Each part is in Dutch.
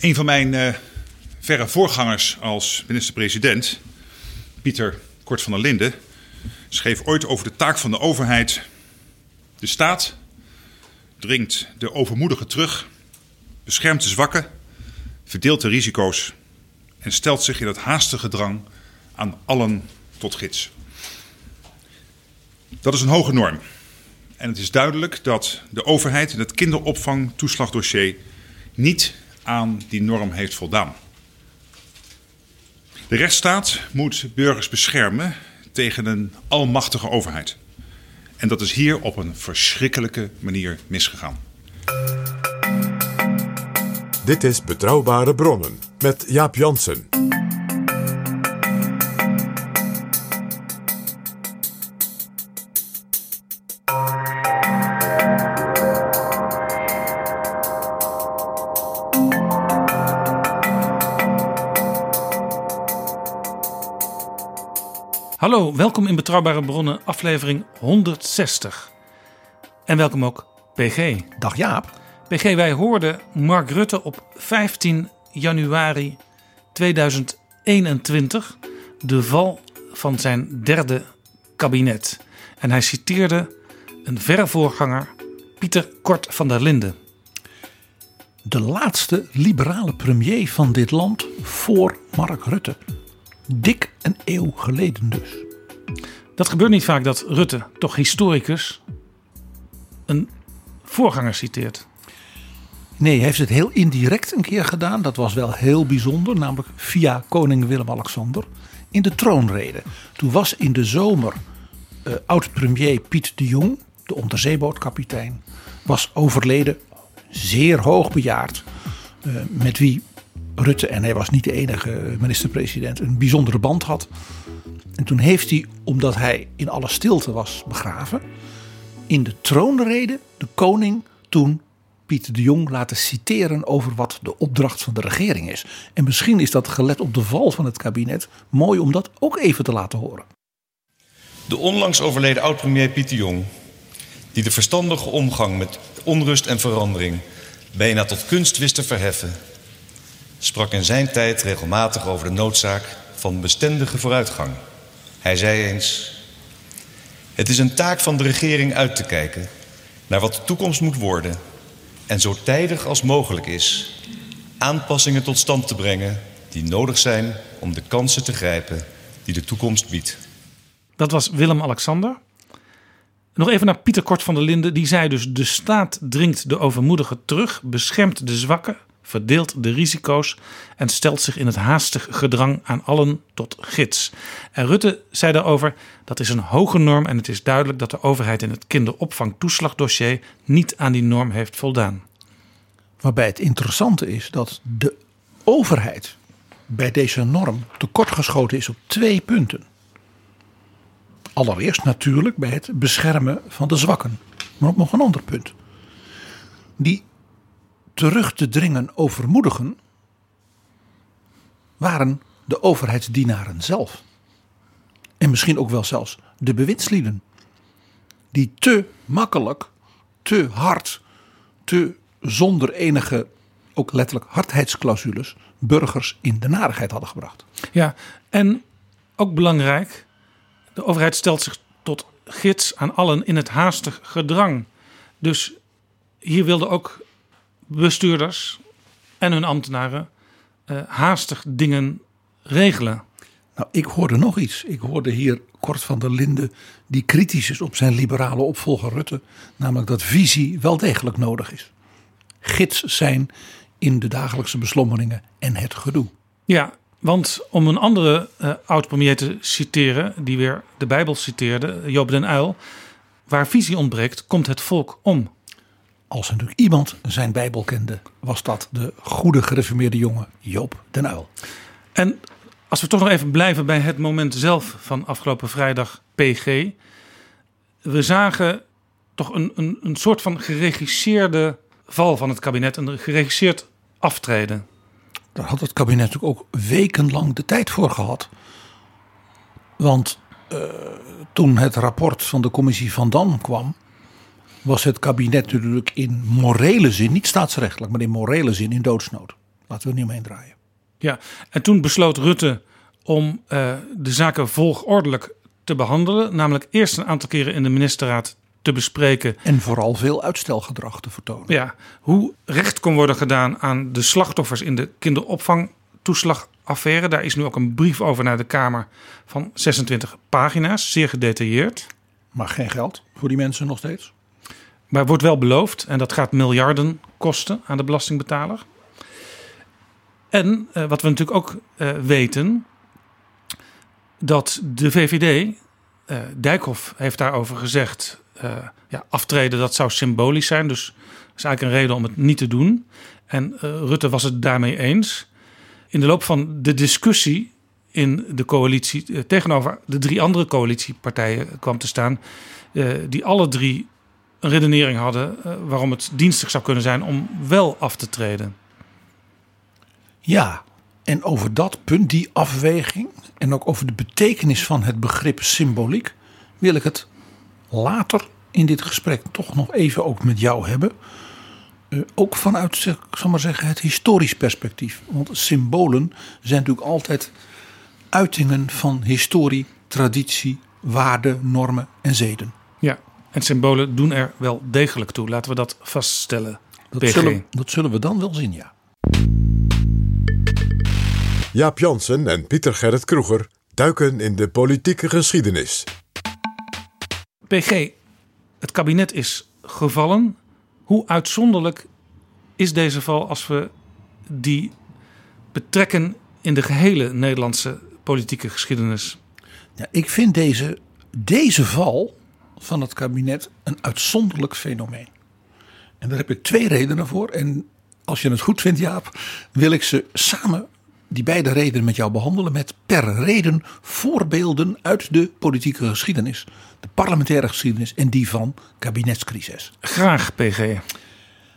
Een van mijn eh, verre voorgangers als minister-president, Pieter Kort van der Linden, schreef ooit over de taak van de overheid. De staat dringt de overmoedigen terug, beschermt de zwakken, verdeelt de risico's en stelt zich in het haastige drang aan allen tot gids. Dat is een hoge norm. En het is duidelijk dat de overheid in het kinderopvangtoeslagdossier niet aan die norm heeft voldaan. De rechtsstaat moet burgers beschermen tegen een almachtige overheid. En dat is hier op een verschrikkelijke manier misgegaan. Dit is Betrouwbare Bronnen met Jaap Jansen. Hallo, welkom in Betrouwbare Bronnen, aflevering 160. En welkom ook PG. Dag Jaap. PG, wij hoorden Mark Rutte op 15 januari 2021 de val van zijn derde kabinet. En hij citeerde een verre voorganger, Pieter Kort van der Linden. De laatste liberale premier van dit land voor Mark Rutte. Dik een eeuw geleden dus. Dat gebeurt niet vaak dat Rutte, toch historicus, een voorganger citeert. Nee, hij heeft het heel indirect een keer gedaan. Dat was wel heel bijzonder, namelijk via koning Willem-Alexander in de troonrede. Toen was in de zomer eh, oud-premier Piet de Jong, de onderzeebootkapitein, was overleden, zeer hoogbejaard, eh, met wie Rutte, en hij was niet de enige minister-president, een bijzondere band had. En toen heeft hij, omdat hij in alle stilte was begraven, in de troonrede de koning toen Piet de Jong laten citeren over wat de opdracht van de regering is. En misschien is dat gelet op de val van het kabinet mooi om dat ook even te laten horen. De onlangs overleden oud-premier Pieter Jong, die de verstandige omgang met onrust en verandering bijna tot kunst wist te verheffen, sprak in zijn tijd regelmatig over de noodzaak van bestendige vooruitgang. Hij zei eens: Het is een taak van de regering uit te kijken naar wat de toekomst moet worden en zo tijdig als mogelijk is aanpassingen tot stand te brengen die nodig zijn om de kansen te grijpen die de toekomst biedt. Dat was Willem-Alexander. Nog even naar Pieter Kort van der Linden. Die zei dus: De staat dringt de overmoedigen terug, beschermt de zwakken, verdeelt de risico's en stelt zich in het haastig gedrang aan allen tot gids. En Rutte zei daarover: Dat is een hoge norm en het is duidelijk dat de overheid in het kinderopvangtoeslagdossier niet aan die norm heeft voldaan. Waarbij het interessante is dat de overheid bij deze norm tekortgeschoten is op twee punten. Allereerst natuurlijk bij het beschermen van de zwakken. Maar op nog een ander punt. Die terug te dringen overmoedigen waren de overheidsdienaren zelf. En misschien ook wel zelfs de bewindslieden. Die te makkelijk, te hard, te zonder enige, ook letterlijk hardheidsclausules, burgers in de narigheid hadden gebracht. Ja, en ook belangrijk: de overheid stelt zich tot gids aan allen in het haastig gedrang. Dus hier wilden ook bestuurders en hun ambtenaren uh, haastig dingen regelen. Nou, ik hoorde nog iets. Ik hoorde hier Kort van der Linden, die kritisch is op zijn liberale opvolger Rutte. Namelijk dat visie wel degelijk nodig is. Gids zijn in de dagelijkse beslommeringen en het gedoe. Ja, want om een andere uh, oud-premier te citeren, die weer de Bijbel citeerde, Joop den Uil. Waar visie ontbreekt, komt het volk om. Als er natuurlijk iemand zijn Bijbel kende, was dat de goede gereformeerde jongen Joop den Uil. En als we toch nog even blijven bij het moment zelf van afgelopen vrijdag PG. We zagen toch een, een, een soort van geregisseerde val van het kabinet, een geregisseerd aftreden. Daar had het kabinet natuurlijk ook wekenlang de tijd voor gehad. Want uh, toen het rapport van de commissie Van Dam kwam, was het kabinet natuurlijk in morele zin, niet staatsrechtelijk, maar in morele zin in doodsnood. Laten we er niet omheen draaien. Ja, en toen besloot Rutte om uh, de zaken volgordelijk te behandelen. Namelijk eerst een aantal keren in de ministerraad te bespreken. En vooral veel uitstelgedrag te vertonen. Ja, hoe recht kon worden gedaan aan de slachtoffers in de kinderopvangtoeslagaffaire. Daar is nu ook een brief over naar de Kamer van 26 pagina's, zeer gedetailleerd. Maar geen geld voor die mensen nog steeds? Maar wordt wel beloofd en dat gaat miljarden kosten aan de belastingbetaler. En uh, wat we natuurlijk ook uh, weten, dat de VVD, uh, Dijkhoff heeft daarover gezegd, ja, aftreden dat zou symbolisch zijn. Dus dat is eigenlijk een reden om het niet te doen. En Rutte was het daarmee eens. In de loop van de discussie in de coalitie tegenover de drie andere coalitiepartijen kwam te staan, die alle drie een redenering hadden waarom het dienstig zou kunnen zijn om wel af te treden. Ja, en over dat punt, die afweging en ook over de betekenis van het begrip symboliek, wil ik het later in dit gesprek toch nog even ook met jou hebben. Uh, ook vanuit, ik zal maar zeggen, het historisch perspectief. Want symbolen zijn natuurlijk altijd uitingen van historie, traditie, waarden, normen en zeden. En symbolen doen er wel degelijk toe. Laten we dat vaststellen. Dat, zullen, dat zullen we dan wel zien, ja. Jaap Jansen en Pieter Gerrit Kroeger duiken in de politieke geschiedenis. PG, het kabinet is gevallen. Hoe uitzonderlijk is deze val als we die betrekken in de gehele Nederlandse politieke geschiedenis? Ja, ik vind deze, deze val van het kabinet een uitzonderlijk fenomeen. En daar heb ik twee redenen voor. En als je het goed vindt, Jaap, wil ik ze samen die beide redenen met jou behandelen met per reden voorbeelden uit de politieke geschiedenis. De parlementaire geschiedenis en die van kabinetscrisis. Graag, PG.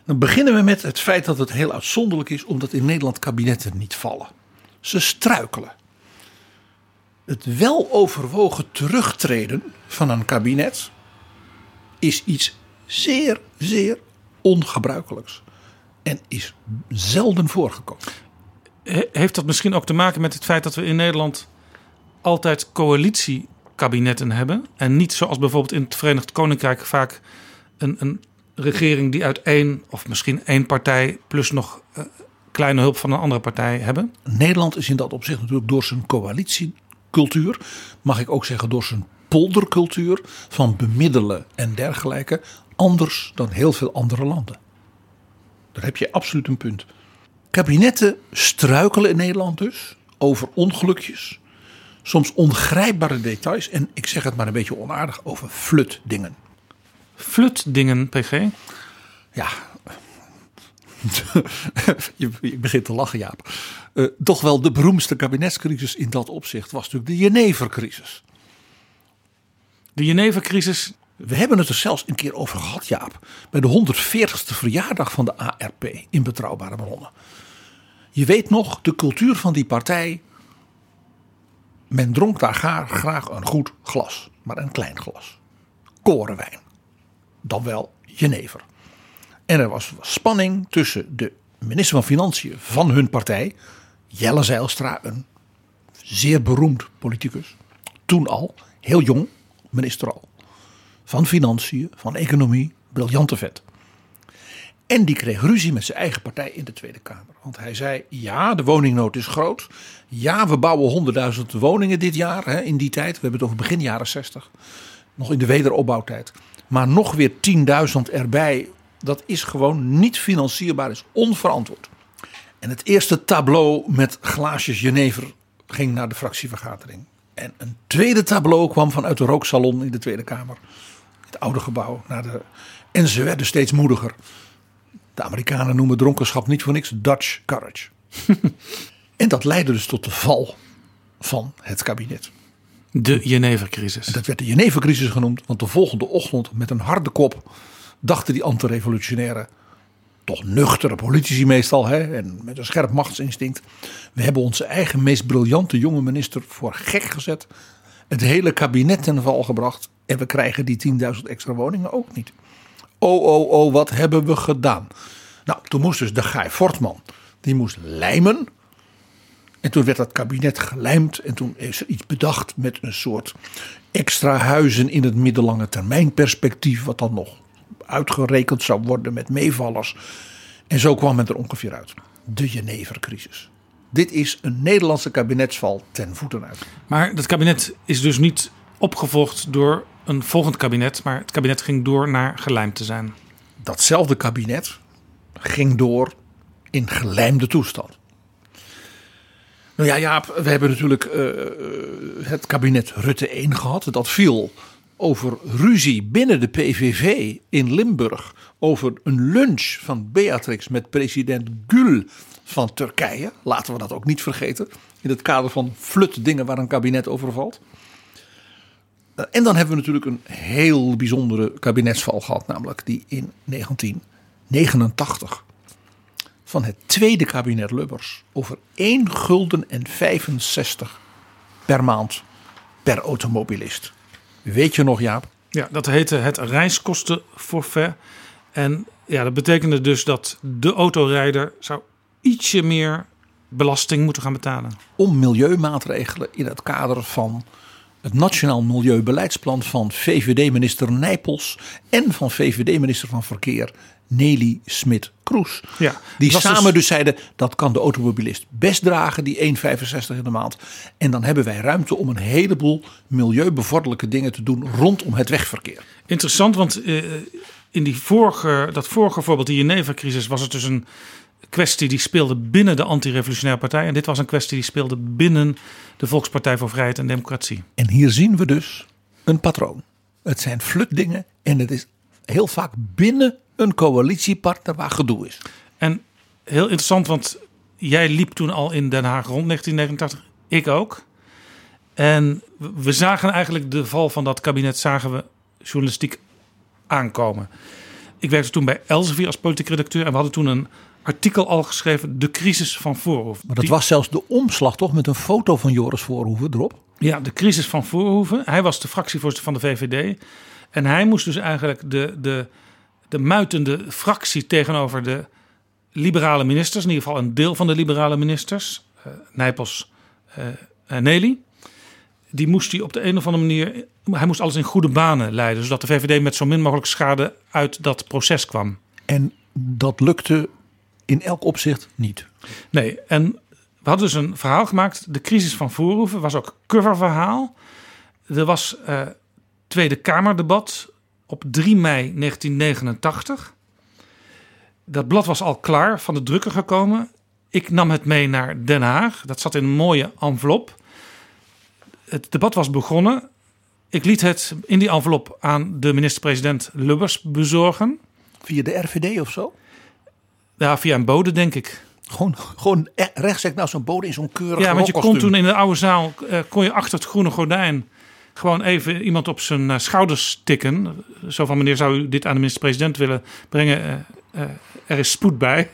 Dan beginnen we met het feit dat het heel uitzonderlijk is omdat in Nederland kabinetten niet vallen. Ze struikelen. Het wel overwogen terugtreden van een kabinet is iets zeer, zeer ongebruikelijks. En is zelden voorgekomen heeft dat misschien ook te maken met het feit dat we in Nederland altijd coalitiekabinetten hebben. En niet zoals bijvoorbeeld in het Verenigd Koninkrijk vaak een, een regering die uit één of misschien één partij plus nog uh, kleine hulp van een andere partij hebben. Nederland is in dat opzicht natuurlijk door zijn coalitiecultuur, mag ik ook zeggen door zijn poldercultuur van bemiddelen en dergelijke, anders dan heel veel andere landen. Daar heb je absoluut een punt. Kabinetten struikelen in Nederland dus over ongelukjes, soms ongrijpbare details en ik zeg het maar een beetje onaardig over flutdingen. Flutdingen, PG? Ja, je, je, begint te lachen, Jaap. Uh, toch wel de beroemdste kabinetscrisis in dat opzicht was natuurlijk de Jenevercrisis. De Jenevercrisis. We hebben het er zelfs een keer over gehad, Jaap. Bij de 140ste verjaardag van de ARP in Betrouwbare Bronnen. Je weet nog, de cultuur van die partij. Men dronk daar graag een goed glas, maar een klein glas. Korenwijn. Dan wel jenever. En er was spanning tussen de minister van Financiën van hun partij, Jelle Zijlstra, een zeer beroemd politicus. Toen al, heel jong, minister al. Van Financiën, van Economie, briljante vet. En die kreeg ruzie met zijn eigen partij in de Tweede Kamer. Want hij zei: ja, de woningnood is groot. Ja, we bouwen 100.000 woningen dit jaar, hè, in die tijd. We hebben het over begin jaren 60. Nog in de wederopbouwtijd. Maar nog weer 10.000 erbij. Dat is gewoon niet financierbaar, is onverantwoord. En het eerste tableau met glaasjes Genever ging naar de fractievergadering. En een tweede tableau kwam vanuit de rooksalon in de Tweede Kamer. Het oude gebouw. Naar de... En ze werden steeds moediger. De Amerikanen noemen dronkenschap niet voor niks Dutch courage. en dat leidde dus tot de val van het kabinet. De Genevercrisis. Dat werd de Genevercrisis genoemd, want de volgende ochtend met een harde kop dachten die antirevolutionaire, toch nuchtere politici meestal, hè, en met een scherp machtsinstinct. We hebben onze eigen meest briljante jonge minister voor gek gezet. Het hele kabinet ten val gebracht. En we krijgen die 10.000 extra woningen ook niet. Oh, oh, oh, wat hebben we gedaan? Nou, toen moest dus de Guy Fortman, die moest lijmen. En toen werd dat kabinet gelijmd en toen is er iets bedacht met een soort extra huizen in het middellange termijn perspectief, wat dan nog uitgerekend zou worden met meevallers. En zo kwam het er ongeveer uit. De Genevercrisis. Dit is een Nederlandse kabinetsval ten voeten uit. Maar dat kabinet is dus niet opgevolgd door een volgend kabinet, maar het kabinet ging door naar gelijmd te zijn. Datzelfde kabinet ging door in gelijmde toestand. Nou ja, Jaap, we hebben natuurlijk uh, het kabinet Rutte 1 gehad. Dat viel over ruzie binnen de PVV in Limburg. Over een lunch van Beatrix met president Gül van Turkije. Laten we dat ook niet vergeten. In het kader van flut dingen waar een kabinet over valt. En dan hebben we natuurlijk een heel bijzondere kabinetsval gehad. Namelijk die in 1989 van het tweede kabinet Lubbers over 1 gulden en 65 per maand per automobilist. Weet je nog, Jaap? Ja, dat heette het reiskostenforfait. En ja, dat betekende dus dat de autorijder zou ietsje meer belasting moeten gaan betalen. Om milieumaatregelen in het kader van het Nationaal Milieubeleidsplan van VVD-minister Nijpels en van VVD-minister van Verkeer Nelly Smit-Kroes. Ja, die samen dus- dus... zeiden dat kan de automobilist best dragen, die 1,65 in de maand. En dan hebben wij ruimte om een heleboel milieubevorderlijke dingen te doen rondom het wegverkeer. Interessant, want eh, in die vorige, dat vorige voorbeeld, die Geneva-crisis, was het dus een kwestie die speelde binnen de antirevolutionaire partij. En dit was een kwestie die speelde binnen de Volkspartij voor Vrijheid en Democratie. En hier zien we dus een patroon. Het zijn flutdingen en het is heel vaak binnen een coalitiepartner waar gedoe is. En heel interessant, want jij liep toen al in Den Haag rond 1989. Ik ook. En we zagen eigenlijk de val van dat kabinet, zagen we journalistiek aankomen. Ik werkte toen bij Elsevier als politiek redacteur en we hadden toen een artikel al geschreven, De crisis van Voorhoeven. Maar dat Die- was zelfs de omslag toch met een foto van Joris Voorhoeven erop. Ja, de crisis van Voorhoeven. Hij was de fractievoorzitter van de VVD. En hij moest dus eigenlijk de, de, de muitende fractie tegenover de liberale ministers, in ieder geval een deel van de liberale ministers, eh, Nijpels eh, en Nelly, die moest hij op de een of andere manier, hij moest alles in goede banen leiden, zodat de VVD met zo min mogelijk schade uit dat proces kwam. En dat lukte in elk opzicht niet. Nee, en we hadden dus een verhaal gemaakt. De crisis van Voorhoeven was ook coververhaal. Er was eh, Tweede Kamerdebat op 3 mei 1989. Dat blad was al klaar, van de drukker gekomen. Ik nam het mee naar Den Haag. Dat zat in een mooie envelop. Het debat was begonnen. Ik liet het in die envelop aan de minister-president Lubbers bezorgen. Via de RVD of zo? Ja, via een bode, denk ik. Gewoon, gewoon rechtstreeks nou zo'n bode in zo'n keurig Ja, want je kon toen in de oude zaal, eh, kon je achter het groene gordijn gewoon even iemand op zijn eh, schouders tikken. Zo van, meneer, zou u dit aan de minister-president willen brengen? Eh, eh, er is spoed bij.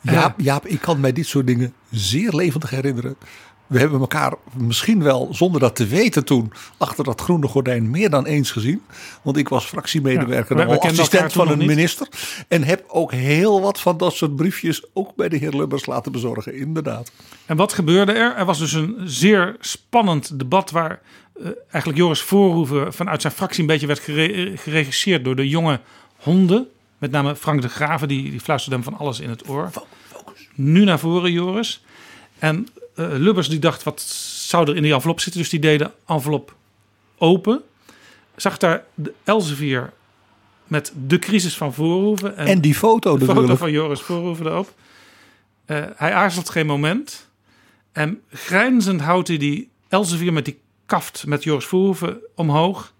Jaap, Jaap, ik kan mij dit soort dingen zeer levendig herinneren. We hebben elkaar misschien wel, zonder dat te weten toen, achter dat groene gordijn meer dan eens gezien. Want ik was fractiemedewerker Ja, en assistent van een minister. En heb ook heel wat van dat soort briefjes ook bij de heer Lubbers laten bezorgen, inderdaad. En wat gebeurde er? Er was dus een zeer spannend debat waar eh, eigenlijk Joris Voorhoeven vanuit zijn fractie een beetje werd gere- geregisseerd door de jonge honden. Met name Frank de Graven, die, die fluisterde hem van alles in het oor. Nu naar voren, Joris. En eh, Lubbers die dacht, wat zou er in die envelop zitten? Dus die deed de envelop open. Zag daar de Elsevier met de crisis van Voorhoeven. En die foto de foto van Joris Voorhoeven erop. Eh, hij aarzelt geen moment. En grijnzend houdt hij die Elsevier met die kaft met Joris Voorhoeven omhoog.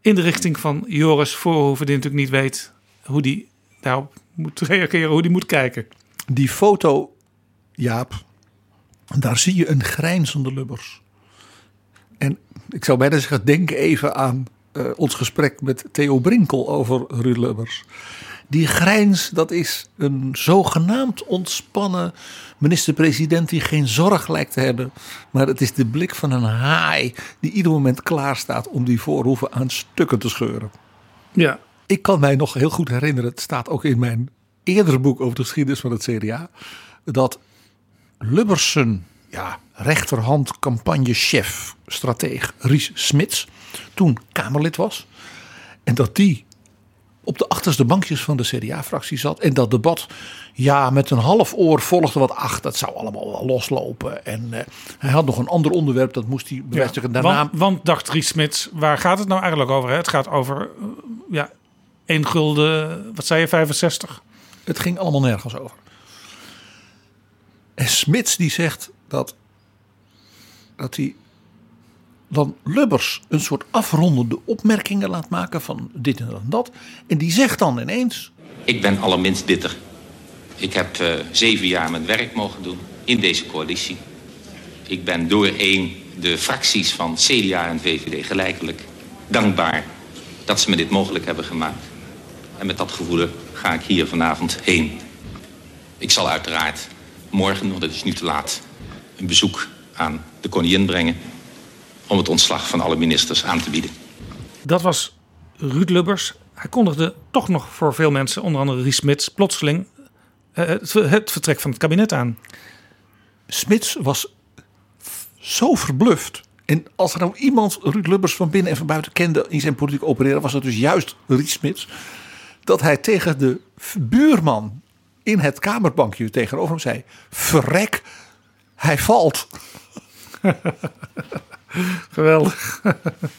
In de richting van Joris Voorhoeven, die natuurlijk niet weet hoe die daarop moet reageren, hoe die moet kijken. Die foto, Jaap, daar zie je een grijnzende Lubbers. En ik zou bijna zeggen, denk even aan eh, ons gesprek met Theo Brinkel over Ruud Lubbers. Die grijns, dat is een zogenaamd ontspannen minister-president die geen zorg lijkt te hebben. Maar het is de blik van een haai die ieder moment klaar staat om die voorhoeven aan stukken te scheuren. Ja. Ik kan mij nog heel goed herinneren, het staat ook in mijn eerdere boek over de geschiedenis van het CDA, dat Lubbersen, ja, rechterhand campagnechef, strateeg Ries Smits, toen Kamerlid was. En dat die op de achterste bankjes van de CDA-fractie zat. En dat debat, ja, met een half oor volgde wat ach, dat zou allemaal wel loslopen. En eh, hij had nog een ander onderwerp, dat moest hij bevestigen. Daarna Want, want dacht Ries Smits, waar gaat het nou eigenlijk over? Hè? Het gaat over, eh, ja, 1 gulden, wat zei je, 65? Het ging allemaal nergens over. En Smits die zegt dat, dat hij dan Lubbers een soort afrondende opmerkingen laat maken van dit en dat. En die zegt dan ineens... Ik ben allerminst bitter. Ik heb uh, zeven jaar mijn werk mogen doen in deze coalitie. Ik ben door één de fracties van CDA en VVD gelijkelijk dankbaar dat ze me dit mogelijk hebben gemaakt. En met dat gevoel ga ik hier vanavond heen. Ik zal uiteraard morgen, want het is nu te laat, een bezoek aan de koningin brengen om het ontslag van alle ministers aan te bieden. Dat was Ruud Lubbers. Hij kondigde toch nog voor veel mensen, onder andere Ries Smits, plotseling uh, het, vertrek van het kabinet aan. Smits was zo verbluft. En als er nou iemand Ruud Lubbers van binnen en van buiten kende in zijn politiek opereren, was het dus juist Ries Smits. Dat hij tegen de buurman in het kamerbankje tegenover hem zei: Verrek, hij valt. Geweldig.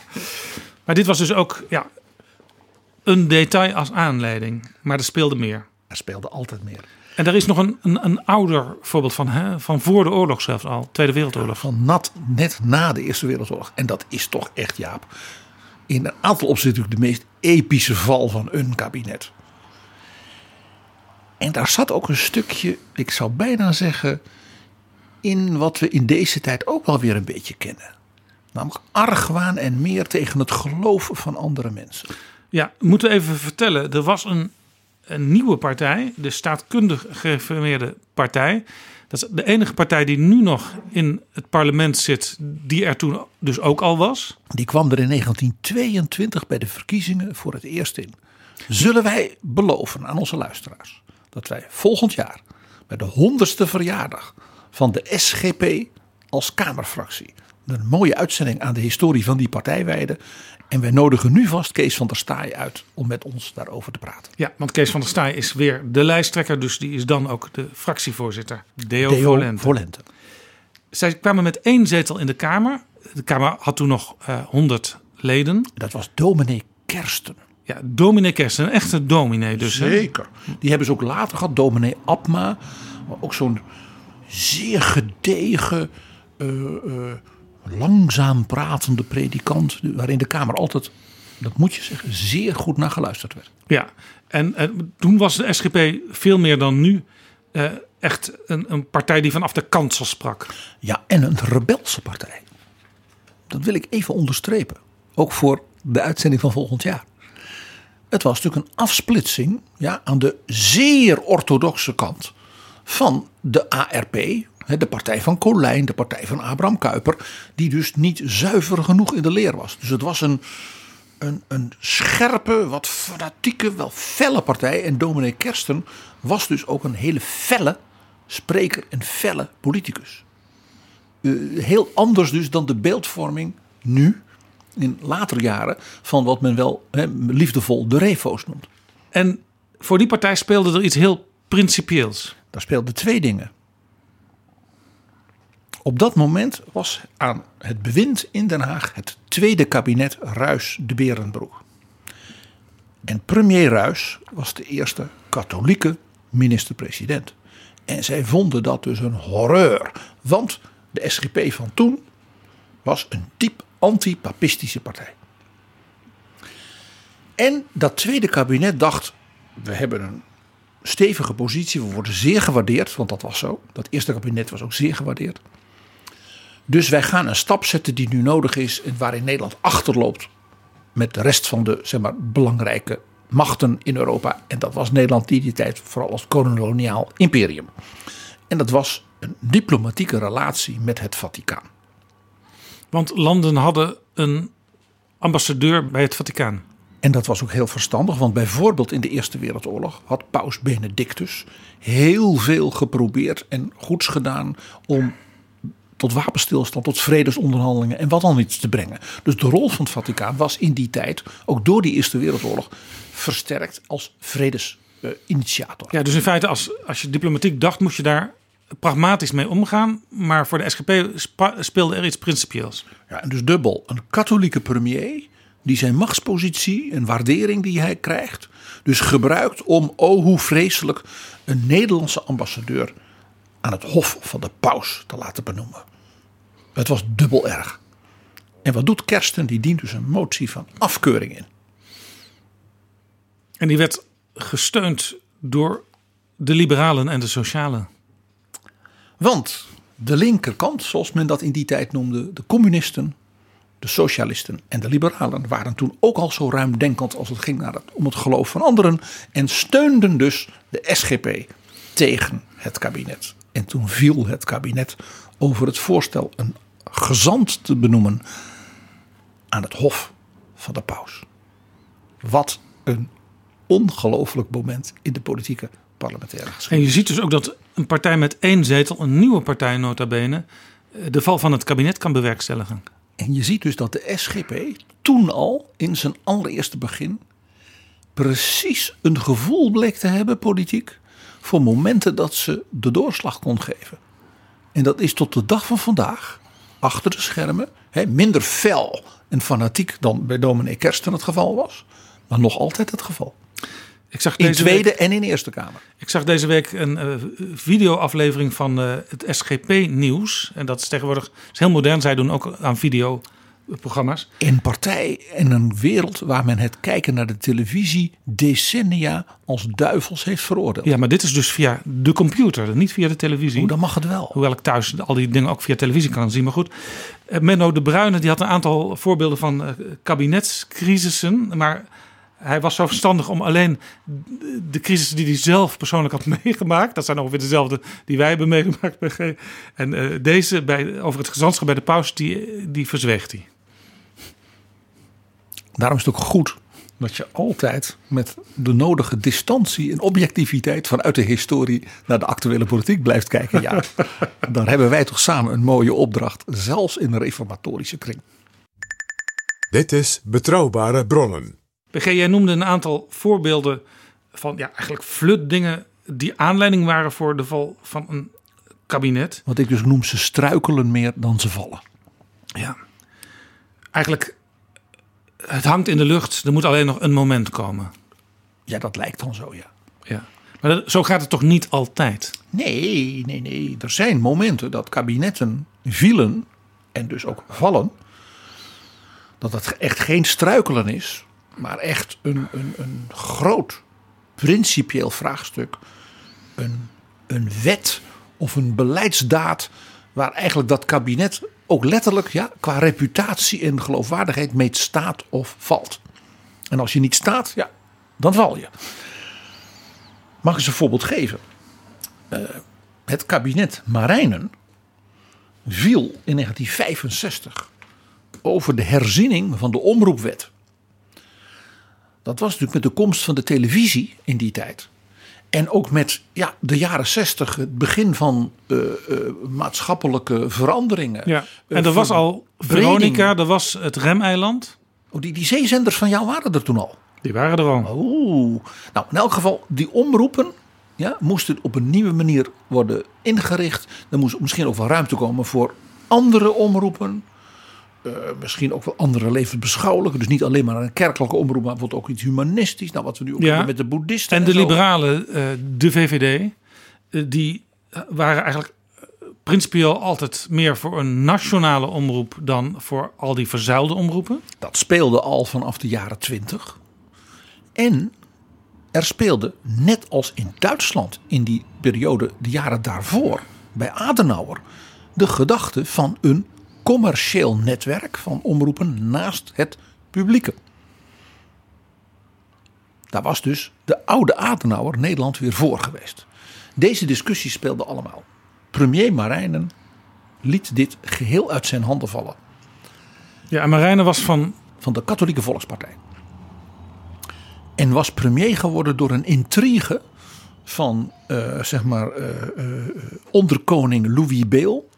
maar dit was dus ook ja, een detail als aanleiding. Maar er speelde meer. Er speelde altijd meer. En er is nog een, een, een ouder voorbeeld van, hè, van voor de oorlog zelfs al, Tweede Wereldoorlog. Van nat, net na de Eerste Wereldoorlog. En dat is toch echt, Jaap, in een aantal opzichten natuurlijk de meest epische val van een kabinet. En daar zat ook een stukje, ik zou bijna zeggen, in wat we in deze tijd ook wel weer een beetje kennen. Namelijk argwaan en meer tegen het geloof van andere mensen. Ja, moeten we even vertellen. Er was een, een nieuwe partij, de staatkundig gereformeerde partij. Dat is de enige partij die nu nog in het parlement zit, die er toen dus ook al was. Die kwam er in 1922 bij de verkiezingen voor het eerst in. Zullen wij beloven aan onze luisteraars dat wij volgend jaar bij de honderdste verjaardag van de SGP als Kamerfractie een mooie uitzending aan de historie van die partij wijden. En wij nodigen nu vast Kees van der Staaij uit om met ons daarover te praten. Ja, want Kees van der Staaij is weer de lijsttrekker, dus die is dan ook de fractievoorzitter. Deo, Deo Volente. Volente. Zij kwamen met één zetel in de Kamer. De Kamer had toen nog uh, 100 leden. Dat was dominee Kersten. Ja, dominee Kersten, een echte dominee dus. hè? Zeker. Die hebben ze ook later gehad, dominee Abma. Ook zo'n zeer gedegen, eh, eh, langzaam pratende predikant. Waarin de Kamer altijd, dat moet je zeggen, zeer goed naar geluisterd werd. Ja, en, en toen was de SGP veel meer dan nu eh, echt een, een partij die vanaf de kansel sprak. Ja, en een rebelse partij. Dat wil ik even onderstrepen. Ook voor de uitzending van volgend jaar. Het was natuurlijk een afsplitsing ja, aan de zeer orthodoxe kant van de ARP, de partij van Colijn, de partij van Abraham Kuyper, die dus niet zuiver genoeg in de leer was. Dus het was een, een, een scherpe, wat fanatieke, wel felle partij. En dominee Kersten was dus ook een hele felle spreker en felle politicus. Uh, heel anders dus dan de beeldvorming nu, in later jaren, van wat men wel he, liefdevol de refo's noemt. En voor die partij speelde er iets heel principieels. Daar speelden twee dingen. Op dat moment was aan het bewind in Den Haag het tweede kabinet Ruis de Berenbroek. En premier Ruis was de eerste katholieke minister-president. En zij vonden dat dus een horreur. Want de SGP van toen was een diep anti-papistische partij. En dat tweede kabinet dacht: we hebben een stevige positie, we worden zeer gewaardeerd, want dat was zo. Dat eerste kabinet was ook zeer gewaardeerd. Dus wij gaan een stap zetten die nu nodig is en waarin Nederland achterloopt met de rest van de zeg maar, belangrijke machten in Europa. En dat was Nederland die die tijd vooral als koloniaal imperium. En dat was een diplomatieke relatie met het Vaticaan. Want landen hadden een ambassadeur bij het Vaticaan. En dat was ook heel verstandig, want bijvoorbeeld in de Eerste Wereldoorlog had Paus Benedictus heel veel geprobeerd en goeds gedaan om tot wapenstilstand, tot vredesonderhandelingen en wat dan iets te brengen. Dus de rol van het Vaticaan was in die tijd, ook door die Eerste Wereldoorlog, versterkt als vredesinitiator. Ja, dus in feite, als, als je diplomatiek dacht, moest je daar pragmatisch mee omgaan. Maar voor de SGP speelde er iets principieels. Ja, en dus dubbel. Een katholieke premier die zijn machtspositie en waardering die hij krijgt, dus gebruikt om, oh hoe vreselijk, een Nederlandse ambassadeur aan het hof van de paus te laten benoemen. Het was dubbel erg. En wat doet Kersten? Die dient dus een motie van afkeuring in. En die werd gesteund door de liberalen en de socialen. Want de linkerkant, zoals men dat in die tijd noemde, de communisten, de socialisten en de liberalen waren toen ook al zo ruimdenkend als het ging naar het, om het geloof van anderen en steunden dus de SGP tegen het kabinet. En toen viel het kabinet over het voorstel een gezant te benoemen aan het hof van de paus. Wat een ongelooflijk moment in de politieke parlementaire En geschiedenis. je ziet dus ook dat een partij met één zetel, een nieuwe partij nota bene, eh, de val van het kabinet kan bewerkstelligen. En je ziet dus dat de SGP toen al in zijn allereerste begin precies een gevoel bleek te hebben, politiek, voor momenten dat ze de doorslag kon geven. En dat is tot de dag van vandaag, achter de schermen, hè, minder fel en fanatiek dan bij dominee Kersten het geval was, maar nog altijd het geval. Ik zag In deze Tweede week, en in Eerste Kamer. ik zag deze week een eh, videoaflevering van eh, het SGP-nieuws. En dat is tegenwoordig is heel modern. Zij doen ook aan videoprogramma's. Een partij en een wereld waar men het kijken naar de televisie decennia als duivels heeft veroordeeld. Ja, maar dit is dus via de computer, niet via de televisie. Hoe dan mag het wel. Hoewel ik thuis al die dingen ook via televisie kan zien. Maar goed, eh, Menno de Bruyne die had een aantal voorbeelden van eh, kabinetscrisissen. Maar hij was zo verstandig om alleen de crisissen die hij zelf persoonlijk had meegemaakt. Dat zijn ongeveer dezelfde die wij hebben meegemaakt bij. En eh, deze bij, over het gezantschap bij de paus, die, die verzweegt hij. Daarom is het ook goed dat je altijd met de nodige distantie en objectiviteit vanuit de historie naar de actuele politiek blijft kijken. Ja, daar hebben wij toch samen een mooie opdracht, zelfs in een reformatorische kring. Dit is Betrouwbare Bronnen. BG, jij noemde een aantal voorbeelden van ja, eigenlijk flutdingen die aanleiding waren voor de val van een kabinet. Wat ik dus noem, ze struikelen meer dan ze vallen. Ja. Eigenlijk, het hangt in de lucht. Er moet alleen nog een moment komen. Ja, dat lijkt dan zo, ja. Ja. Maar dat- zo gaat het toch niet altijd? Nee, nee, nee. Er zijn momenten dat kabinetten vielen en dus ook vallen. Dat het echt geen struikelen is, maar echt een, een, een groot principieel vraagstuk. Een, een wet of een beleidsdaad waar eigenlijk dat kabinet ook letterlijk ja, qua reputatie en geloofwaardigheid mee staat of valt. En als je niet staat, ja, dan val je. Mag ik eens een voorbeeld geven? Eh, het kabinet Marijnen viel in 1965 over de herziening van de omroepwet. Dat was natuurlijk met de komst van de televisie in die tijd. En ook met ja, de jaren 60, het begin van eh, eh, maatschappelijke veranderingen. Ja. Eh, En er was al. Veronica, er was het remeiland. Oh, die, die zeezenders van jou waren er toen al. Die waren er al. Oeh. Nou, in elk geval, die omroepen ja, moesten op een nieuwe manier worden ingericht. Er moest misschien ook wel ruimte komen voor andere omroepen. Eh, misschien ook wel andere levensbeschouwelijke. Dus niet alleen maar een kerkelijke omroep, maar bijvoorbeeld ook iets humanistisch. Nou, wat we nu ook hebben met de boeddhisten. En de zo. liberalen, eh, de VVD, eh, die waren eigenlijk principieel altijd meer voor een nationale omroep dan voor al die verzuilde omroepen. Dat speelde al vanaf de jaren twintig. En er speelde, net als in Duitsland in die periode, de jaren daarvoor, bij Adenauer, de gedachte van een commercieel netwerk van omroepen naast het publieke. Daar was dus de oude Adenauer Nederland weer voor geweest. Deze discussie speelde allemaal. Premier Marijnen liet dit geheel uit zijn handen vallen. Ja, en Marijnen was van... Van de Katholieke Volkspartij. En was premier geworden door een intrigue van eh, zeg maar eh, eh, onderkoning Louis Beel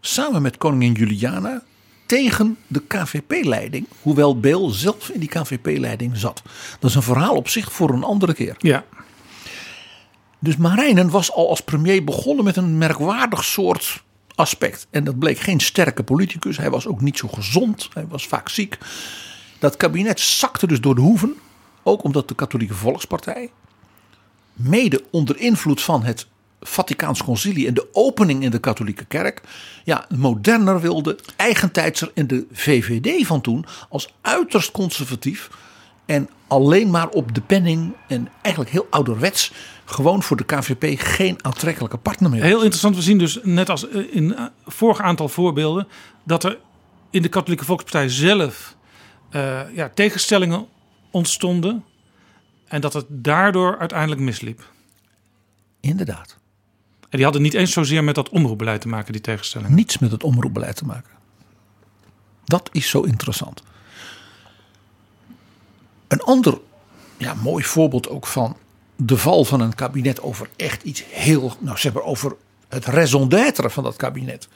samen met koningin Juliana tegen de KVP-leiding, hoewel Beel zelf in die KVP-leiding zat. Dat is een verhaal op zich voor een andere keer. Ja. Dus Marijnen was al als premier begonnen met een merkwaardig soort aspect. En dat bleek geen sterke politicus. Hij was ook niet zo gezond. Hij was vaak ziek. Dat kabinet zakte dus door de hoeven. Ook omdat de Katholieke Volkspartij, mede onder invloed van het Vaticaans Concilie en de opening in de katholieke kerk, ja, moderner wilde, eigentijdser en de VVD van toen als uiterst conservatief en alleen maar op de penning en eigenlijk heel ouderwets gewoon voor de KVP geen aantrekkelijke partner meer. Heel interessant, we zien dus net als eh, in eh, vorig aantal voorbeelden dat er in de Katholieke Volkspartij zelf eh, ja, tegenstellingen ontstonden en dat het daardoor uiteindelijk misliep. Inderdaad. En die hadden niet eens zozeer met dat omroepbeleid te maken, die tegenstellingen. Niets met het omroepbeleid te maken. Dat is zo interessant. Een ander ja, mooi voorbeeld ook van de val van een kabinet over echt iets heel, nou zeg maar over het raison d'être van dat kabinet,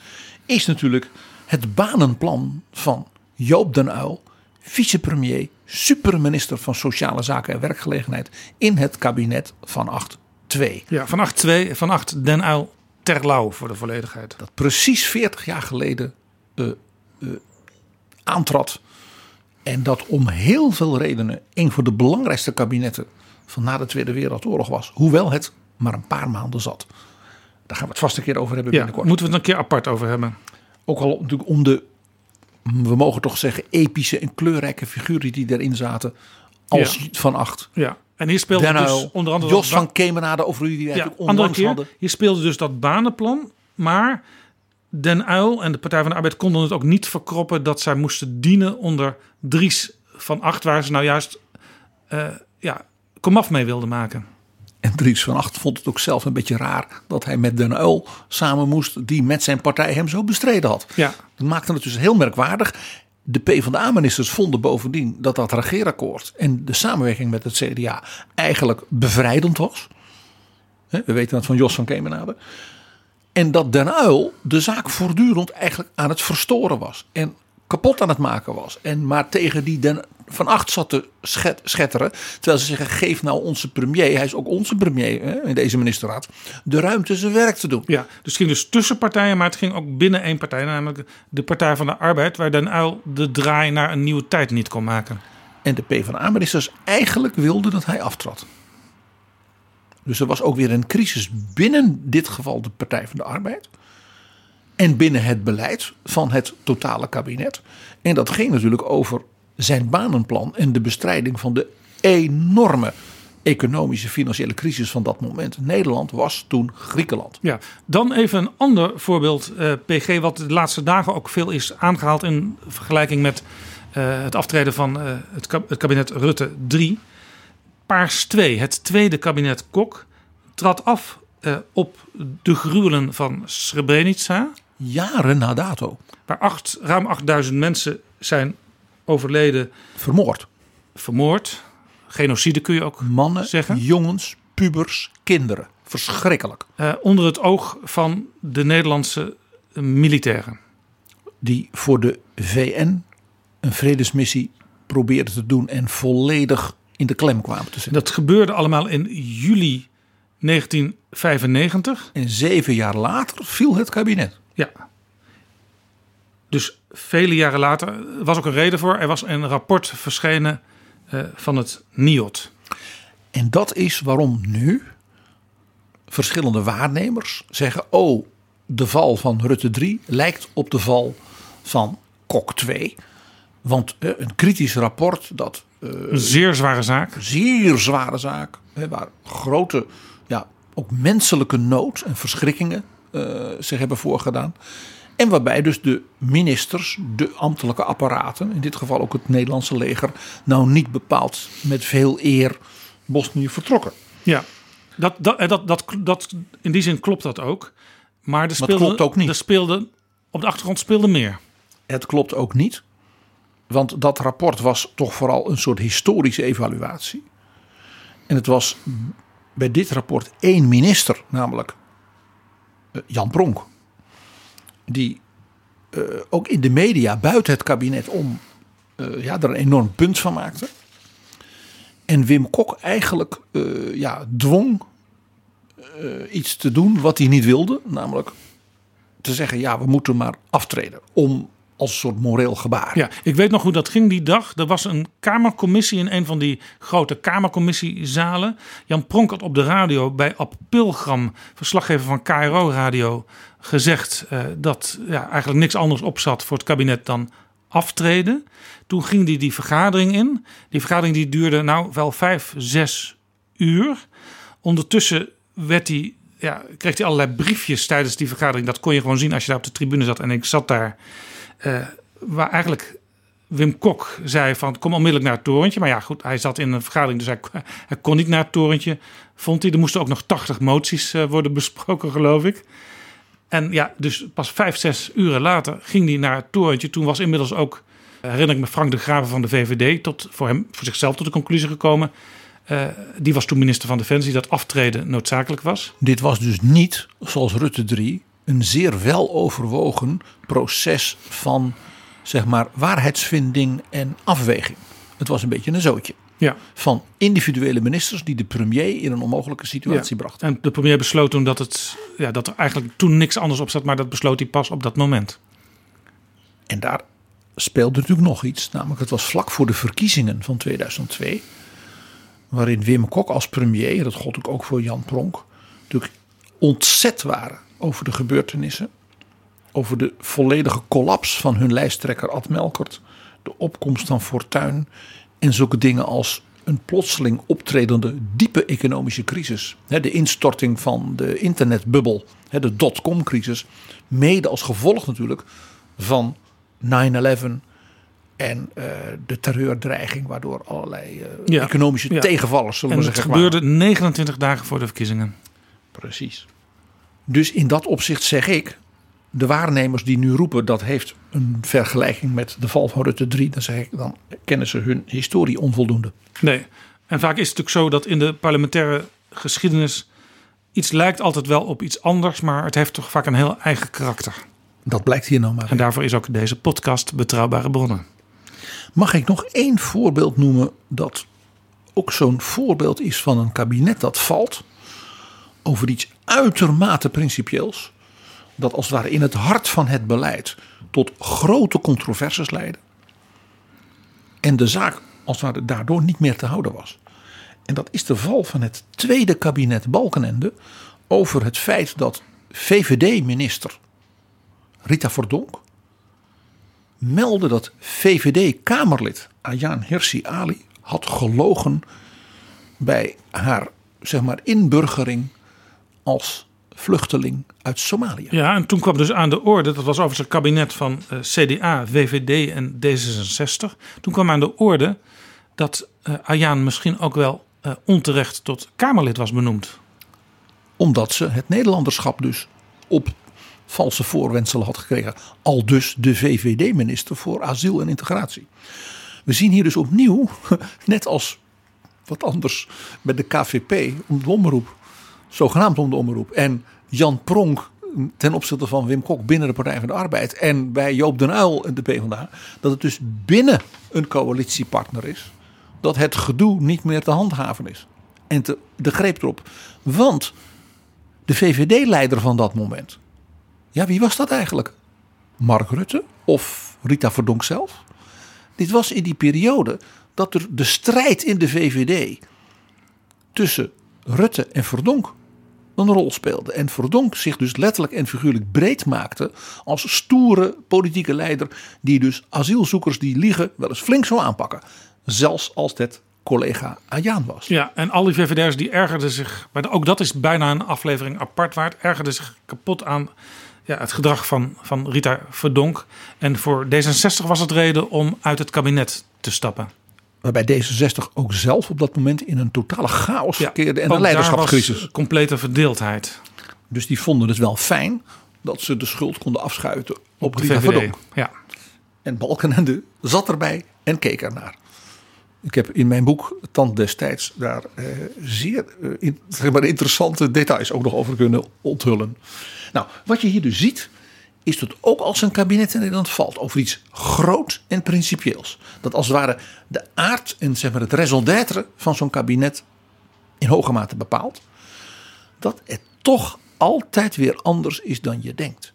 is natuurlijk het banenplan van Joop den Uyl, vicepremier, superminister van Sociale Zaken en Werkgelegenheid in het kabinet van 8-2. Ja, van 8-2, van 8 Den Uyl Terlouw voor de volledigheid. Dat precies 40 jaar geleden uh, uh, aantrad. En dat om heel veel redenen een van de belangrijkste kabinetten van na de Tweede Wereldoorlog was. Hoewel het maar een paar maanden zat. Daar gaan we het vast een keer over hebben Ja, binnenkort. moeten we het een keer apart over hebben. Ook al natuurlijk om de, we mogen toch zeggen, epische en kleurrijke figuren die erin zaten. Als Ja. van acht. Ja, en hier speelde dus onder andere... Jos van Kemenade, over wie we ja, onlangs keer, hadden. hier speelde dus dat banenplan, maar Den Uyl en de Partij van de Arbeid konden het ook niet verkroppen dat zij moesten dienen onder Dries van Acht, waar ze nou juist eh, ja, komaf mee wilden maken. En Dries van Acht vond het ook zelf een beetje raar dat hij met Den Uyl samen moest, die met zijn partij hem zo bestreden had. Ja. Dat maakte het dus heel merkwaardig. De PvdA-ministers vonden bovendien dat dat regeerakkoord en de samenwerking met het CDA eigenlijk bevrijdend was. We weten dat van Jos van Kemenade. En dat Den Uyl de zaak voortdurend eigenlijk aan het verstoren was. En kapot aan het maken was. En maar tegen die Den van Acht zat te schet- schetteren. Terwijl ze zeggen, geef nou onze premier, hij is ook onze premier hè, in deze ministerraad, de ruimte zijn werk te doen. Ja, dus het ging dus tussen partijen, maar het ging ook binnen één partij, namelijk de Partij van de Arbeid, waar Den Uyl de draai naar een nieuwe tijd niet kon maken. En de PvdA-ministers eigenlijk wilden dat hij aftrad. Dus er was ook weer een crisis binnen dit geval de Partij van de Arbeid. En binnen het beleid van het totale kabinet. En dat ging natuurlijk over zijn banenplan en de bestrijding van de enorme economische financiële crisis van dat moment. Nederland was toen Griekenland. Ja, dan even een ander voorbeeld, eh, PG, wat de laatste dagen ook veel is aangehaald in vergelijking met eh, het aftreden van eh, het, kab- het kabinet Rutte 3. Paars 2, het tweede kabinet Kok, trad af op de gruwelen van Srebrenica. Jaren na dato. Waar acht, ruim 8000 mensen zijn overleden. Vermoord. Vermoord. Genocide kun je ook Mannen, zeggen. jongens, pubers, kinderen. Verschrikkelijk. Eh, onder het oog van de Nederlandse militairen. die voor de VN een vredesmissie probeerde te doen en volledig in de klem kwamen te zitten. Dat gebeurde allemaal in juli 1995. En zeven jaar later viel het kabinet. Ja. Dus vele jaren later was ook een reden voor. Er was een rapport verschenen uh, van het NIOD. En dat is waarom nu verschillende waarnemers zeggen: Oh, de val van Rutte 3 lijkt op de val van Kok 2. Want uh, een kritisch rapport dat. Uh, een zeer zware zaak. Zeer zware zaak. Hè, waar grote, ja, ook menselijke nood en verschrikkingen zich hebben voorgedaan. En waarbij dus de ministers, de ambtelijke apparaten, in dit geval ook het Nederlandse leger, nou niet bepaald met veel eer Bosnië vertrokken. Ja, dat, dat, dat, dat, dat, in die zin klopt dat ook. Maar er speelde, klopt ook niet. Er speelde, op de achtergrond speelde meer. Het klopt ook niet. Want dat rapport was toch vooral een soort historische evaluatie. En het was bij dit rapport één minister, namelijk uh, Jan Pronk. Die uh, ook in de media buiten het kabinet om uh, ja, er een enorm punt van maakte. En Wim Kok eigenlijk ja, dwong iets te doen wat hij niet wilde. Namelijk te zeggen, ja, we moeten maar aftreden. Om als soort moreel gebaar. Ja, ik weet nog hoe dat ging die dag. Er was een Kamercommissie in een van die grote Kamercommissiezalen. Jan Pronk had op de radio bij Ab Pilgram, verslaggever van KRO Radio, gezegd uh, dat ja, eigenlijk niks anders op zat voor het kabinet dan aftreden. Toen ging hij die vergadering in. Die vergadering die duurde nou wel vijf, zes uur. Ondertussen werd ja, kreeg hij allerlei briefjes tijdens die vergadering. Dat kon je gewoon zien als je daar op de tribune zat. En ik zat daar waar eigenlijk Wim Kok zei van kom onmiddellijk naar het torentje. Maar ja goed, hij zat in een vergadering dus hij, kon niet naar het torentje. Vond hij, er moesten ook nog 80 moties uh, worden besproken geloof ik. En ja, dus pas vijf, zes uren later ging hij naar het torentje. Toen was inmiddels ook, herinner ik me, Frank de Graven van de VVD... Tot, voor, hem, voor zichzelf tot de conclusie gekomen... Die was toen minister van Defensie dat aftreden noodzakelijk was. Dit was dus niet, zoals Rutte 3, een zeer wel overwogen proces van zeg maar waarheidsvinding en afweging. Het was een beetje een zootje. Ja. Van individuele ministers die de premier in een onmogelijke situatie ja. brachten. En de premier besloot toen dat, het, ja, dat er eigenlijk toen niks anders op zat, maar dat besloot hij pas op dat moment. En daar speelde natuurlijk nog iets, namelijk het was vlak voor de verkiezingen van 2002, waarin Wim Kok als premier, dat gold ook voor Jan Pronk, natuurlijk ontzet waren over de gebeurtenissen. Over de volledige collapse van hun lijsttrekker Ad Melkert. De opkomst van Fortuin. En zulke dingen als een plotseling optredende diepe economische crisis. De instorting van de internetbubbel. De dotcom-crisis. Mede als gevolg natuurlijk van 9-11 en uh, de terreurdreiging, waardoor allerlei uh, ja, economische ja. tegenvallers, zullen en we het zeggen. gebeurde 29 dagen voor de verkiezingen. Precies. Dus in dat opzicht zeg ik, de waarnemers die nu roepen dat heeft een vergelijking met de val van Rutte 3, dan zeg ik, dan kennen ze hun historie onvoldoende. Nee, en vaak is het natuurlijk zo dat in de parlementaire geschiedenis iets lijkt altijd wel op iets anders, maar het heeft toch vaak een heel eigen karakter. Dat blijkt hier nou maar. En daarvoor is ook deze podcast Betrouwbare Bronnen. Mag ik nog één voorbeeld noemen dat ook zo'n voorbeeld is van een kabinet dat valt over iets uitermate principieels. Dat als het ware in het hart van het beleid tot grote controversies leidde. En de zaak als het ware daardoor niet meer te houden was. En dat is de val van het tweede kabinet Balkenende over het feit dat VVD-minister Rita Verdonk meldde dat VVD-Kamerlid Ayaan Hirsi Ali had gelogen bij haar zeg maar, inburgering als vluchteling uit Somalië. Ja, en toen kwam dus aan de orde, dat was overigens het kabinet van uh, CDA, VVD en D66. Toen kwam aan de orde dat uh, Ayaan misschien ook wel uh, onterecht tot Kamerlid was benoemd. Omdat ze het Nederlanderschap dus op valse voorwenselen had gekregen. Al dus de VVD-minister voor asiel en integratie. We zien hier dus opnieuw, net als wat anders met de KVP om de omroep, zogenaamd om de omroep. En Jan Pronk ten opzichte van Wim Kok binnen de Partij van de Arbeid. En bij Joop den Uyl en de PvdA. Dat het dus binnen een coalitiepartner is. dat het gedoe niet meer te handhaven is. En te, de greep erop. Want de VVD-leider van dat moment. Ja, wie was dat eigenlijk? Mark Rutte of Rita Verdonk zelf? Dit was in die periode dat er de strijd in de VVD tussen Rutte en Verdonk een rol speelde. En Verdonk zich dus letterlijk en figuurlijk breed maakte als stoere politieke leider die dus asielzoekers die liegen wel eens flink zou aanpakken. Zelfs als het collega Ayaan was. Ja, en al die VVD'ers die ergerden zich, maar ook dat is bijna een aflevering apart waard, ergerden zich kapot aan ja, het gedrag van, van Rita Verdonk. En voor D66 was het reden om uit het kabinet te stappen. Waarbij D66 ook zelf op dat moment in een totale chaos Ja, verkeerde en een leiderschapscrisis. complete verdeeldheid. Dus die vonden het wel fijn dat ze de schuld konden afschuiten op de VVD. Verdonk. Ja. En Balkenende zat erbij en keek ernaar. Ik heb in mijn boek Tand destijds daar eh, zeer eh, in, zeg maar, interessante details ook nog over kunnen onthullen. Nou, wat je hier dus ziet, is dat ook als een kabinet in Nederland valt over iets groot en principieels. Dat als het ware de aard en zeg maar, het raison d'être van zo'n kabinet in hoge mate bepaalt. Dat het toch altijd weer anders is dan je denkt.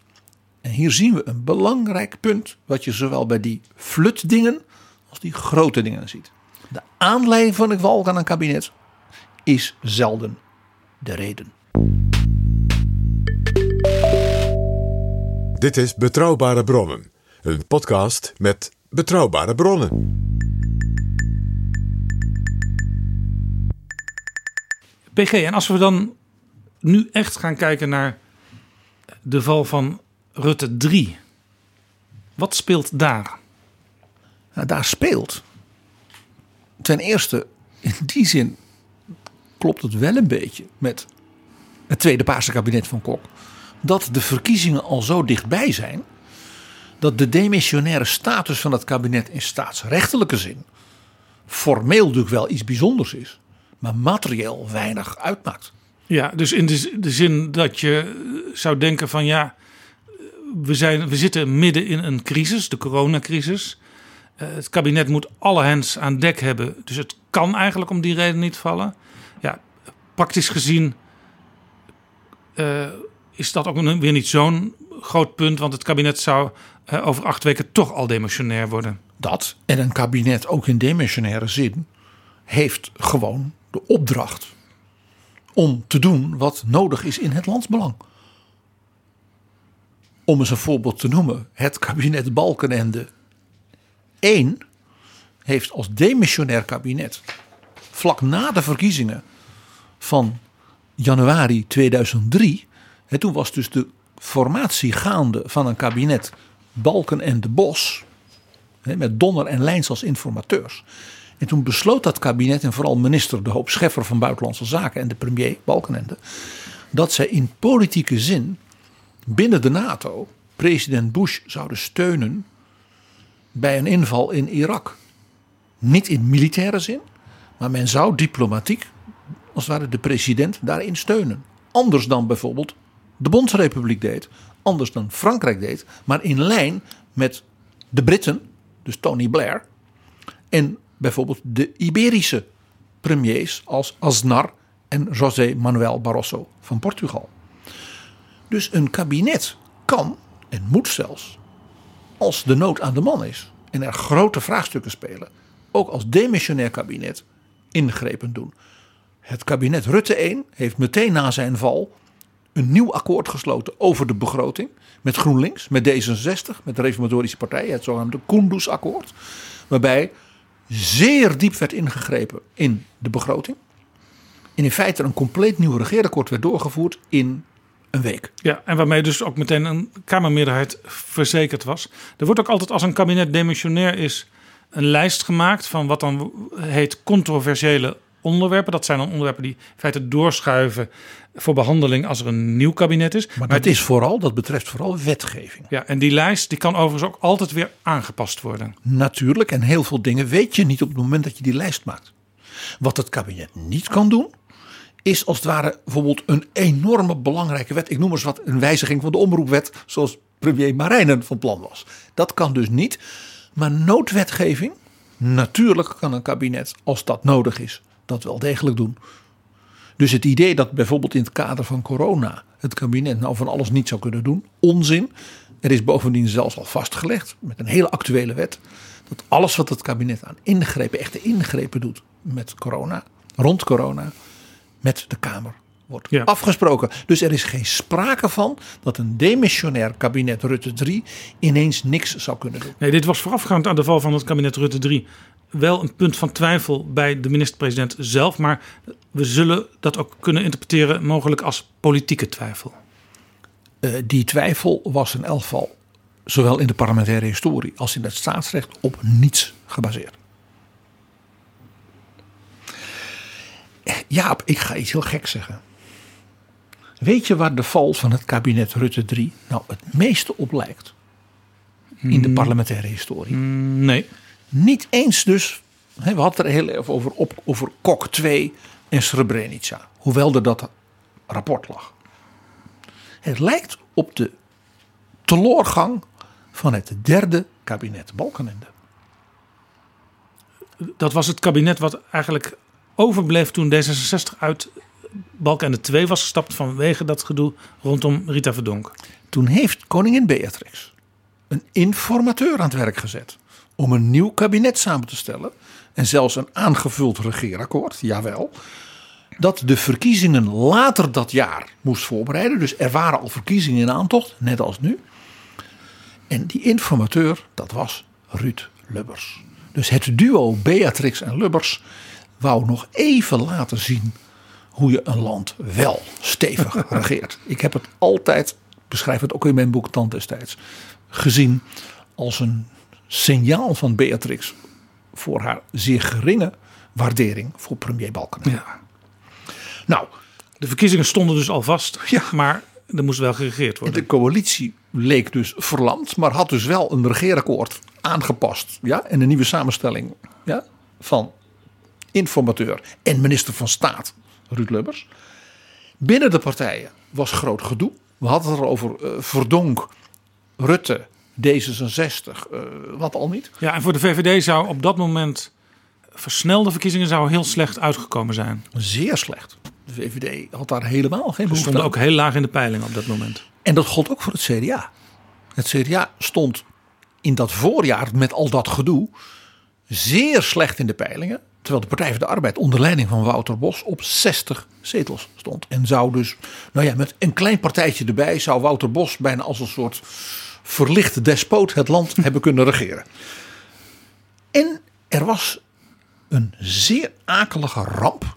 En hier zien we een belangrijk punt, wat je zowel bij die flutdingen als die grote dingen ziet. De aanleiding van een valk aan een kabinet is zelden de reden. Dit is Betrouwbare Bronnen, een podcast met betrouwbare bronnen. PG, en als we dan nu echt gaan kijken naar de val van Rutte 3. Wat speelt daar? Nou, daar speelt. Ten eerste, in die zin klopt het wel een beetje met het tweede Paarse kabinet van Kok. Dat de verkiezingen al zo dichtbij zijn. Dat de demissionaire status van het kabinet in staatsrechtelijke zin. formeel natuurlijk wel iets bijzonders is. Maar materieel weinig uitmaakt. Ja, dus in de, zin dat je eh, zou denken van ja, we, zijn, we zitten midden in een crisis, de coronacrisis. Eh, het kabinet moet alle hens aan dek hebben, dus het kan eigenlijk om die reden niet vallen. Ja, praktisch gezien eh, is dat ook weer niet zo'n groot punt, want het kabinet zou eh, over acht weken toch al demissionair worden. Dat en een kabinet ook in demissionaire zin heeft gewoon de opdracht om te doen wat nodig is in het landsbelang. Om eens een voorbeeld te noemen, het kabinet Balkenende 1 heeft als demissionair kabinet vlak na de verkiezingen van januari 2003, hè, toen was dus de formatie gaande van een kabinet Balkenende Bos, hè, met Donner en Lijns als informateurs. En toen besloot dat kabinet en vooral minister De Hoop Scheffer van Buitenlandse Zaken en de premier Balkenende, dat zij in politieke zin binnen de NATO president Bush zouden steunen bij een inval in Irak. Niet in militaire zin, maar men zou diplomatiek, als het ware de president, daarin steunen. Anders dan bijvoorbeeld de Bondsrepubliek deed, anders dan Frankrijk deed, maar in lijn met de Britten, dus Tony Blair, en bijvoorbeeld de Iberische premiers als Aznar en José Manuel Barroso van Portugal. Dus een kabinet kan en moet zelfs, als de nood aan de man is en er grote vraagstukken spelen, ook als demissionair kabinet ingrepen doen. Het kabinet Rutte 1 heeft meteen na zijn val een nieuw akkoord gesloten over de begroting met GroenLinks, met D66, met de Reformatorische Partij, het zogenaamde Kunduz-akkoord, waarbij zeer diep werd ingegrepen in de begroting. En in feite een compleet nieuw regeerakkoord werd doorgevoerd in een week. Ja, en waarmee dus ook meteen een Kamermeerderheid verzekerd was. Er wordt ook altijd als een kabinet demissionair is een lijst gemaakt van wat dan heet controversiële onderwerpen. Dat zijn dan onderwerpen die in feite doorschuiven voor behandeling als er een nieuw kabinet is. Maar dat is vooral, dat betreft vooral wetgeving. Ja, en die lijst die kan overigens ook altijd weer aangepast worden. Natuurlijk, en heel veel dingen weet je niet op het moment dat je die lijst maakt. Wat het kabinet niet kan doen, is als het ware bijvoorbeeld een enorme belangrijke wet. Ik noem eens wat een wijziging van de omroepwet, zoals premier Marijnen van plan was. Dat kan dus niet. Maar noodwetgeving, Natuurlijk kan een kabinet, als dat nodig is, dat wel degelijk doen. Dus het idee dat bijvoorbeeld in het kader van corona het kabinet nou van alles niet zou kunnen doen, onzin. Er is bovendien zelfs al vastgelegd met een hele actuele wet dat alles wat het kabinet aan ingrepen, echte ingrepen doet met corona, rond corona, met de Kamer wordt afgesproken. Dus er is geen sprake van dat een demissionair kabinet Rutte 3 ineens niks zou kunnen doen. Nee, dit was voorafgaand aan de val van het kabinet Rutte 3 wel een punt van twijfel bij de minister-president zelf. Maar we zullen dat ook kunnen interpreteren mogelijk als politieke twijfel. Uh, die twijfel was in elk geval zowel in de parlementaire historie als in het staatsrecht op niets gebaseerd. Jaap, ik ga iets heel gek zeggen. Weet je waar de val van het kabinet Rutte 3 nou het meeste op lijkt? In de Hmm. parlementaire historie. Mm, nee. Niet eens dus. hè, We hadden er heel even over, op, over Kok 2 en Srebrenica. Hoewel er dat rapport lag. Het lijkt op de teloorgang van het derde kabinet Balkenende. Dat was het kabinet wat eigenlijk overbleef toen D66 uit Balkenende 2 was gestapt vanwege dat gedoe rondom Rita Verdonk. Toen heeft koningin Beatrix een informateur aan het werk gezet om een nieuw kabinet samen te stellen. En zelfs een aangevuld regeerakkoord, jawel. Dat de verkiezingen later dat jaar moest voorbereiden. Dus er waren al verkiezingen in aantocht, net als nu. En die informateur, dat was Ruud Lubbers. Dus het duo Beatrix en Lubbers wou nog even laten zien hoe je een land wel stevig regeert. Ik heb het altijd, beschrijf het ook in mijn boek Tand destijds, gezien als een signaal van Beatrix voor haar zeer geringe waardering voor premier Balkenende. Ja. Nou, De verkiezingen stonden dus al vast, maar er moest wel geregeerd worden. de coalitie leek dus verlamd, maar had dus wel een regeerakkoord aangepast. Ja, en een nieuwe samenstelling ja, van informateur en minister van Staat Ruud Lubbers. Binnen de partijen was groot gedoe. We hadden het er over eh, Verdonk, Rutte, D66, eh, wat al niet. Ja, en voor de VVD zou op dat moment versnelde verkiezingen zou heel slecht uitgekomen zijn. Zeer slecht. De VVD had daar helemaal geen Ze behoefte stonden aan. ook heel laag in de peiling op dat moment. En dat gold ook voor het CDA. Het CDA stond in dat voorjaar met al dat gedoe zeer slecht in de peilingen. Terwijl de Partij van de Arbeid onder leiding van Wouter Bos op 60 zetels stond. En zou dus, nou ja, met een klein partijtje erbij zou Wouter Bos bijna als een soort verlichte despoot het land hebben kunnen regeren. En er was een zeer akelige ramp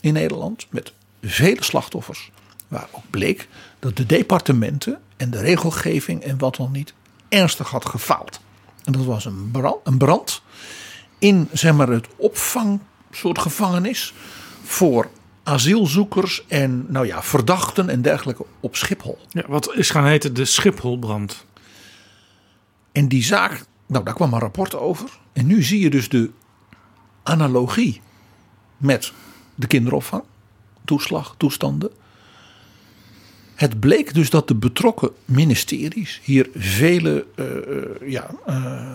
in Nederland met vele slachtoffers. Waar ook bleek dat de departementen en de regelgeving en wat dan niet ernstig had gefaald. En dat was een brand, een brand in zeg maar, het opvang soort gevangenis voor asielzoekers en nou ja, verdachten en dergelijke op Schiphol. Ja, wat is gaan heten de Schipholbrand. En die zaak, nou daar kwam een rapport over. En nu zie je dus de analogie met de kinderopvang, toeslag, toestanden. Het bleek dus dat de betrokken ministeries hier vele eh, eh, ja, eh,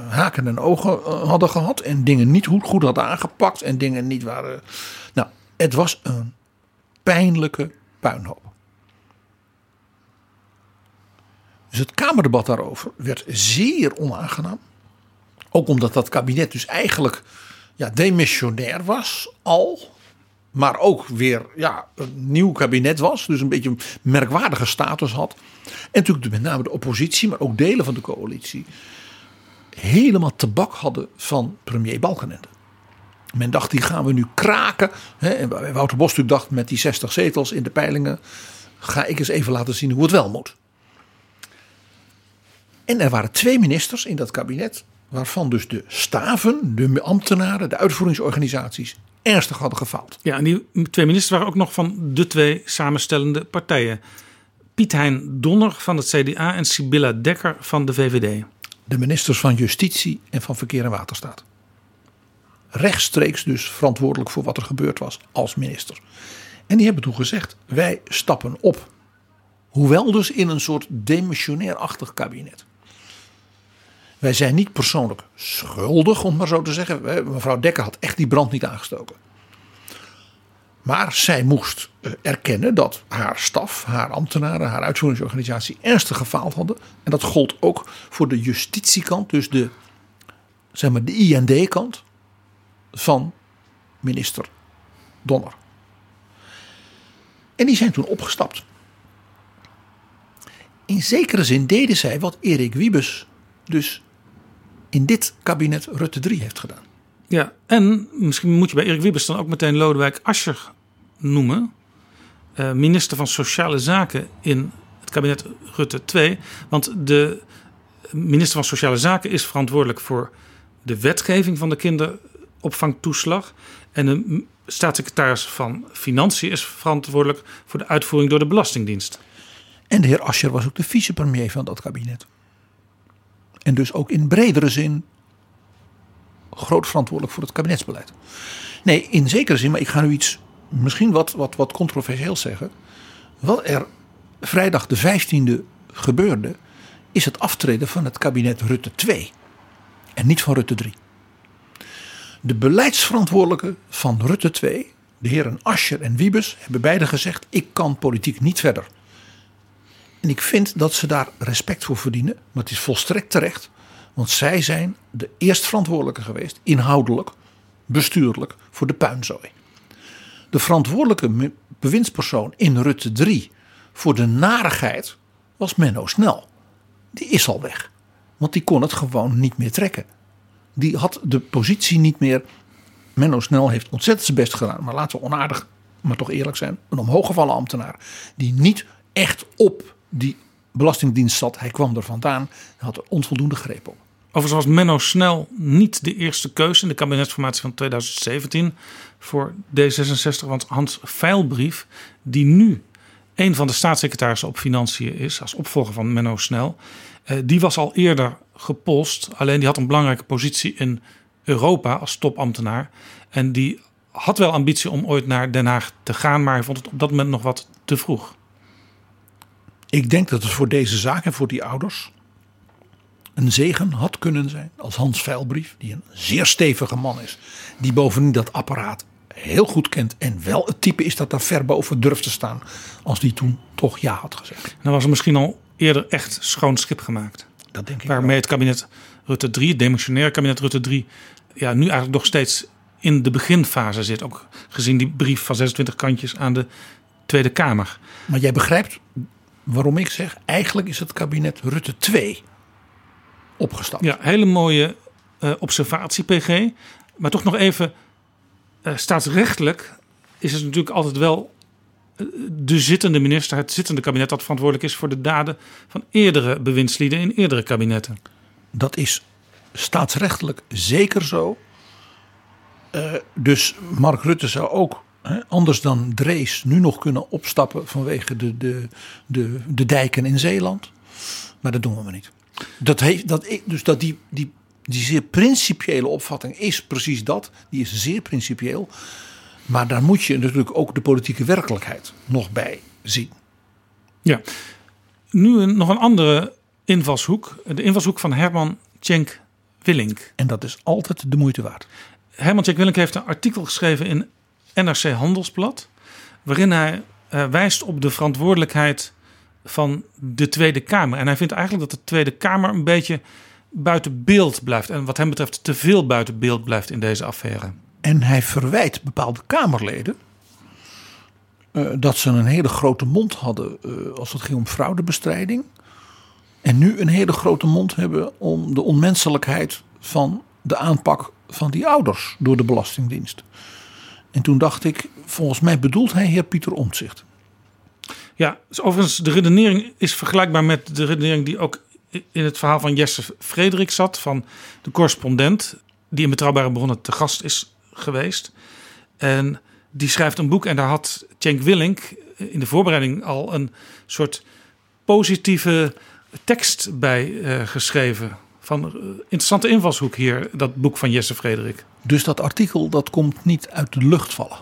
haken en ogen hadden gehad. En dingen niet goed, goed hadden aangepakt. En dingen niet waren. Nou, het was een pijnlijke puinhoop. Dus het Kamerdebat daarover werd zeer onaangenaam. Ook omdat dat kabinet dus eigenlijk ja, demissionair was al. Maar ook weer ja, een nieuw kabinet was. Dus een beetje een merkwaardige status had. En natuurlijk met name de oppositie, maar ook delen van de coalitie. Helemaal tabak hadden van premier Balkenende. Men dacht, die gaan we nu kraken. Hè? En Wouter Bos dacht, met die 60 zetels in de peilingen... ga ik eens even laten zien hoe het wel moet. En er waren twee ministers in dat kabinet, waarvan dus de staven, de ambtenaren, de uitvoeringsorganisaties ernstig hadden gefaald. Ja, en die twee ministers waren ook nog van de twee samenstellende partijen. Piet Hein Donner van het CDA en Sibylla Dekker van de VVD. De ministers van Justitie en van Verkeer en Waterstaat. Rechtstreeks dus verantwoordelijk voor wat er gebeurd was als minister. En die hebben toen gezegd, wij stappen op. Hoewel dus in een soort demissionair-achtig kabinet. Wij zijn niet persoonlijk schuldig, om maar zo te zeggen. Mevrouw Dekker had echt die brand niet aangestoken. Maar zij moest eh, erkennen dat haar staf, haar ambtenaren, haar uitvoeringsorganisatie ernstig gefaald hadden. En dat gold ook voor de justitiekant, dus de, zeg maar, de IND-kant van minister Donner. En die zijn toen opgestapt. In zekere zin deden zij wat Erik Wiebes dus in dit kabinet Rutte 3 heeft gedaan. Ja, en misschien moet je bij Erik Wiebes dan ook meteen Lodewijk Asscher noemen. Uh, minister van Sociale Zaken in het kabinet Rutte 2. Want de minister van Sociale Zaken is verantwoordelijk voor de wetgeving van de kinderopvangtoeslag. En de staatssecretaris van Financiën is verantwoordelijk voor de uitvoering door de Belastingdienst. En de heer Ascher was ook de vicepremier van dat kabinet. En dus ook in bredere zin groot verantwoordelijk voor het kabinetsbeleid. Nee, in zekere zin, maar ik ga nu iets misschien wat, wat, wat controversieel zeggen. Wat er vrijdag de 15e gebeurde, is het aftreden van het kabinet Rutte 2 en niet van Rutte 3. De beleidsverantwoordelijken van Rutte 2, de heren Ascher en Wiebes, hebben beide gezegd: ik kan politiek niet verder. En ik vind dat ze daar respect voor verdienen, maar het is volstrekt terecht, want zij zijn de eerstverantwoordelijke geweest, inhoudelijk, bestuurlijk, voor de puinzooi. De verantwoordelijke bewindspersoon in Rutte 3 voor de narigheid was Menno Snel. Die is al weg, want die kon het gewoon niet meer trekken. Die had de positie niet meer. Menno Snel heeft ontzettend zijn best gedaan, maar laten we onaardig, maar toch eerlijk zijn: een omhooggevallen ambtenaar die niet echt op die Belastingdienst zat. Hij kwam er vandaan had er onvoldoende greep op. Overigens was Menno Snel niet de eerste keuze in de kabinetsformatie van 2017 voor D66. Want Hans Veilbrief, die nu een van de staatssecretarissen op Financiën is, als opvolger van Menno Snel, eh, die was al eerder gepost. Alleen die had een belangrijke positie in Europa als topambtenaar. En die had wel ambitie om ooit naar Den Haag te gaan, maar hij vond het op dat moment nog wat te vroeg. Ik denk dat het voor deze zaak en voor die ouders een zegen had kunnen zijn als Hans Veilbrief, die een zeer stevige man is, die bovendien dat apparaat heel goed kent en wel het type is dat daar ver boven durft te staan, als die toen toch ja had gezegd. Dan was er misschien al eerder echt schoon schip gemaakt. Dat denk ik Waarmee het kabinet Rutte 3, het demissionaire kabinet Rutte 3, ja, nu eigenlijk nog steeds in de beginfase zit. Ook gezien die brief van 26 kantjes aan de Tweede Kamer. Maar jij begrijpt waarom ik zeg, eigenlijk is het kabinet Rutte 2 opgestapt. Ja, hele mooie uh, observatie, PG. Maar toch nog even, uh, staatsrechtelijk is het natuurlijk altijd wel eh, de zittende minister, het zittende kabinet dat verantwoordelijk is voor de daden van eerdere bewindslieden in eerdere kabinetten. Dat is staatsrechtelijk zeker zo. Uh, dus Mark Rutte zou ook anders dan Drees nu nog kunnen opstappen vanwege de, de, de, de dijken in Zeeland. Maar dat doen we niet. Dat heeft, dat, dus dat die, die, die zeer principiële opvatting is precies dat. Die is zeer principieel. Maar daar moet je natuurlijk ook de politieke werkelijkheid nog bij zien. Ja, nu een, nog een andere invalshoek. De invalshoek van Herman Tjenk Willink. En dat is altijd de moeite waard. Herman Tjenk Willink heeft een artikel geschreven in NRC Handelsblad. Waarin hij uh, wijst op de verantwoordelijkheid van de Tweede Kamer. En hij vindt eigenlijk dat de Tweede Kamer een beetje buiten beeld blijft. En wat hem betreft te veel buiten beeld blijft in deze affaire. En hij verwijt bepaalde Kamerleden. Uh, dat ze een hele grote mond hadden uh, als het ging om fraudebestrijding. En nu een hele grote mond hebben om de onmenselijkheid van de aanpak van die ouders door de Belastingdienst. En toen dacht ik, volgens mij bedoelt hij heer Pieter Omtzigt. Ja, dus overigens, de redenering is vergelijkbaar met de redenering die ook in het verhaal van Jesse Frederik zat, van de correspondent, die in Betrouwbare Bronnen te gast is geweest. En die schrijft een boek en daar had Cenk Willink in de voorbereiding al een soort positieve tekst bij uh, geschreven. Van uh, interessante invalshoek hier, dat boek van Jesse Frederik. Dus dat artikel dat komt niet uit de lucht vallen?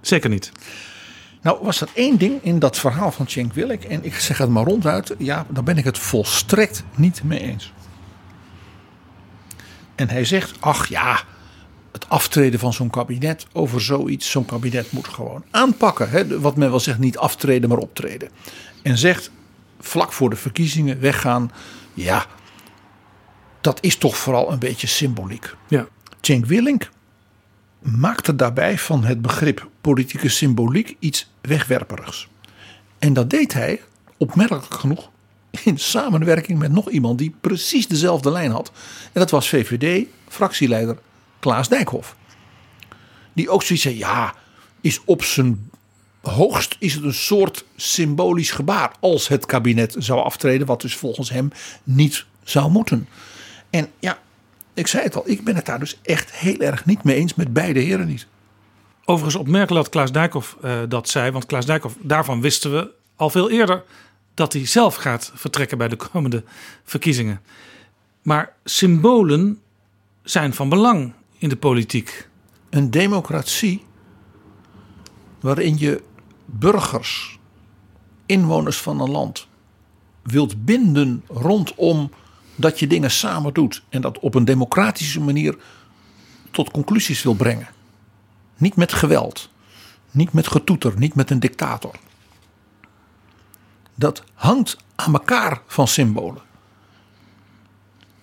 Zeker niet. Nou was er één ding in dat verhaal van Cenk Willink. En ik zeg het maar ronduit. Ja, daar ben ik het volstrekt niet mee eens. En hij zegt: Ach ja, het aftreden van zo'n kabinet over zoiets. Zo'n kabinet moet gewoon aanpakken. Hè? Wat men wel zegt, niet aftreden, maar optreden. En zegt vlak voor de verkiezingen weggaan. Ja, dat is toch vooral een beetje symboliek. Ja. Cenk Willink maakte daarbij van het begrip politieke symboliek iets wegwerperigs. En dat deed hij, opmerkelijk genoeg, in samenwerking met nog iemand die precies dezelfde lijn had. En dat was VVD-fractieleider Klaas Dijkhoff. Die ook zoiets zei, ja, is op zijn hoogst is het een soort symbolisch gebaar als het kabinet zou aftreden, wat dus volgens hem niet zou moeten. En ja, ik zei het al, ik ben het daar dus echt heel erg niet mee eens met beide heren niet. Overigens opmerkelijk dat Klaas Dijkhoff uh, dat zei. Want Klaas Dijkhoff, daarvan wisten we al veel eerder dat hij zelf gaat vertrekken bij de komende verkiezingen. Maar symbolen zijn van belang in de politiek. Een democratie waarin je burgers, inwoners van een land, wilt binden rondom dat je dingen samen doet en dat op een democratische manier tot conclusies wil brengen. Niet met geweld, niet met getoeter, niet met een dictator. Dat hangt aan elkaar van symbolen.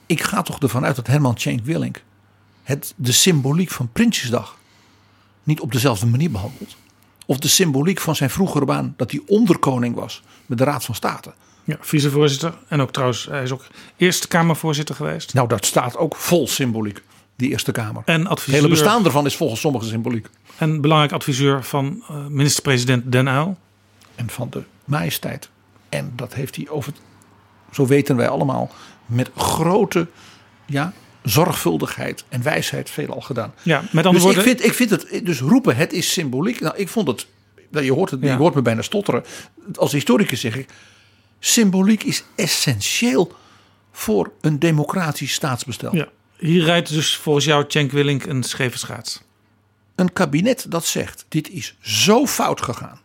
Ik ga toch ervan uit dat Herman Tjenk Willink het, de symboliek van Prinsjesdag niet op dezelfde manier behandelt. Of de symboliek van zijn vroegere baan dat hij onderkoning was met de Raad van State. Ja, vicevoorzitter. En ook trouwens, hij is ook Eerste Kamervoorzitter geweest. Nou, dat staat ook vol symboliek, die Eerste Kamer. En adviseur. Het hele bestaan ervan is volgens sommigen symboliek. En belangrijk adviseur van uh, minister-president Den Uyl. En van de majesteit. En dat heeft hij over, zo weten wij allemaal, met grote ja, zorgvuldigheid en wijsheid veelal gedaan. Ja, met andere dus woorden. Ik vind, ik vind het, dus roepen het is symboliek. Nou, ik vond het, je hoort, het, Ja. je hoort me bijna stotteren. Als historicus zeg ik, symboliek is essentieel voor een democratisch staatsbestel. Ja. Hier rijdt dus volgens jou Cenk Willink een scheve schaats. Een kabinet dat zegt, dit is zo fout gegaan.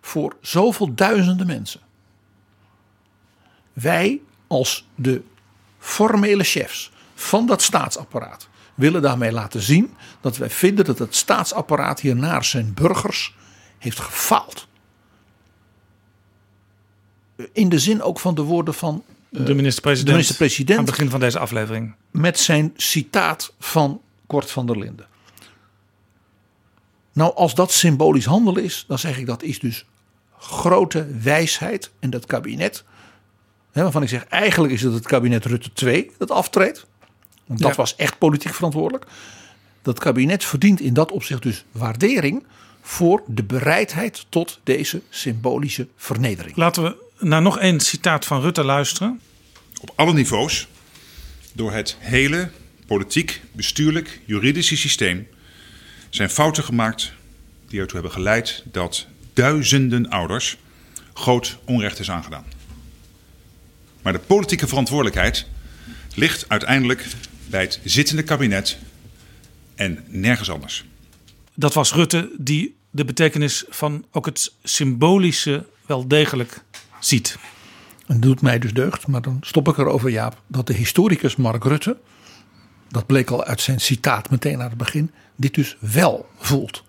Voor zoveel duizenden mensen. Wij als de formele chefs van dat staatsapparaat willen daarmee laten zien dat wij vinden dat het staatsapparaat hier naar zijn burgers heeft gefaald. In de zin ook van de woorden van eh, De minister-president. de minister-president Aan het begin van deze aflevering. met zijn citaat van Kort van der Linden. Nou, als dat symbolisch handelen is, dan zeg ik dat is dus grote wijsheid. En dat kabinet, hè, waarvan ik zeg eigenlijk is het het kabinet Rutte 2 dat aftreedt. Want dat Ja. was echt politiek verantwoordelijk. Dat kabinet verdient in dat opzicht dus waardering voor de bereidheid tot deze symbolische vernedering. Laten we naar nog één citaat van Rutte luisteren. Op alle niveaus, door het hele politiek, bestuurlijk, juridische systeem, zijn fouten gemaakt die ertoe hebben geleid dat duizenden ouders groot onrecht is aangedaan. Maar de politieke verantwoordelijkheid ligt uiteindelijk bij het zittende kabinet en nergens anders. Dat was Rutte die de betekenis van ook het symbolische wel degelijk ziet. Het doet mij dus deugd, maar dan stop ik erover, Jaap, dat de historicus Mark Rutte, dat bleek al uit zijn citaat meteen aan het begin, dit dus wel voelt.